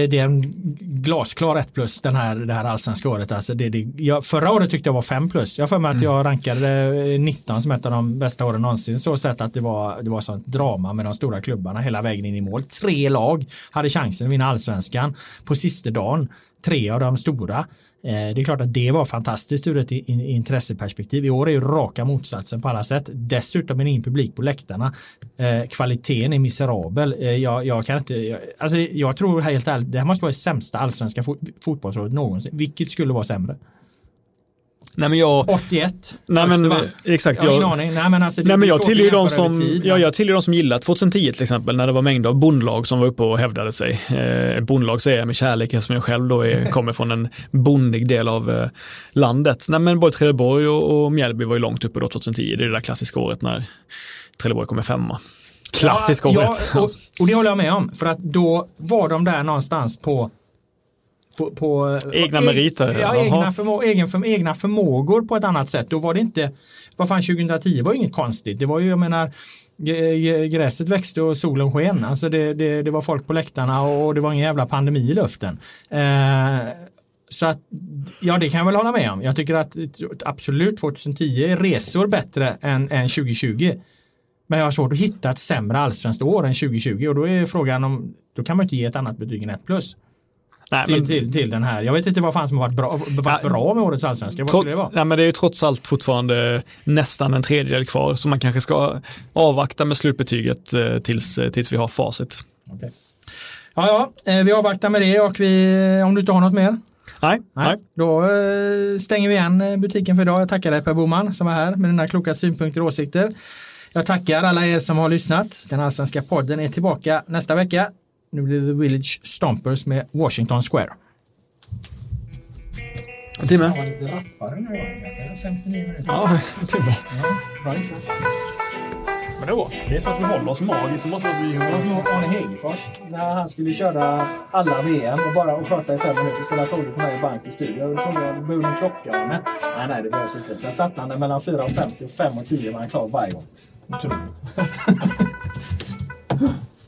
det är en glasklar 1 plus den här, det här allsvenska året. Alltså det, det, jag, förra året tyckte jag var 5 plus. Jag för mig att mm. jag rankade 19 som ett av de bästa åren någonsin. Så sett att det var, det var sånt drama med de stora klubbarna hela vägen in i mål. Tre lag hade chansen att vinna allsvenskan på sista dagen tre av de stora. Eh, det är klart att det var fantastiskt ur ett intresseperspektiv. I år är ju raka motsatsen på alla sätt. Dessutom är det ingen publik på läktarna. Eh, kvaliteten är miserabel. Eh, jag, jag kan inte, alltså jag tror helt ärligt, det här måste vara det sämsta allsvenska fotbollsrådet någonsin. Vilket skulle vara sämre? Nej, men jag, 81. Nej, men, exakt. Jag, jag, nej, men alltså, nej, men jag tillhör de som, tid, ja, jag tillhör de som gillar 2010 till exempel, när det var mängder av bondlag som var uppe och hävdade sig. Eh, bondlag säger jag med kärlek eftersom jag själv då är, kommer från en bondig del av eh, landet. Nej, men både Trelleborg och, och Mjällby var ju långt uppe då 2010, det är det där klassiska året när Trelleborg kommer femma. Klassiska ja, året. Ja, och, och det håller jag med om, för att då var de där någonstans på på, på egna meriter? Ja, egna, förmå egen, för, egna förmågor på ett annat sätt. Då var det inte, vad fan 2010 var inget konstigt. Det var ju, jag menar, gräset växte och solen sken. Alltså det, det, det var folk på läktarna och det var ingen jävla pandemi i luften. Eh, så att, ja det kan jag väl hålla med om. Jag tycker att absolut 2010 är resor bättre än, än 2020. Men jag har svårt att hitta ett sämre allsvenskt år än 2020 och då är frågan om, då kan man inte ge ett annat betyg än 1 plus. Nej, till, men, till, till, den här. Jag vet inte vad fan som har varit bra, varit ja, bra med årets allsvenska. Vad skulle det vara? Nej, men det är ju trots allt fortfarande nästan en tredjedel kvar så man kanske ska avvakta med slutbetyget eh, tills, eh, tills vi har facit. Okay. Ja, ja, eh, vi avvaktar med det och vi, om du inte har något mer? Nej, nej. Då stänger vi igen butiken för idag. Jag tackar dig Per Boman som var här med dina kloka synpunkter och åsikter. Jag tackar alla er som har lyssnat. Den allsvenska podden är tillbaka nästa vecka. Nu blir det The Village Stompers med Washington Square. En timme. Ja, lite rappare nu. 59 minuter. Ja, en timme. Ja, bra Men det är bra. Det är som att vi håller oss magiskt. Det måste vara att vi Det var som Arne Hegerfors när han skulle köra alla VM och bara och prata i fem minuter ställa frågor på mig i bank i studion. Jag frågade det behöver en klocka. Nej, nej, det behövs inte. Sen satt han där mellan 4.50 och 5 och 10 var han klar varje gång. Otroligt.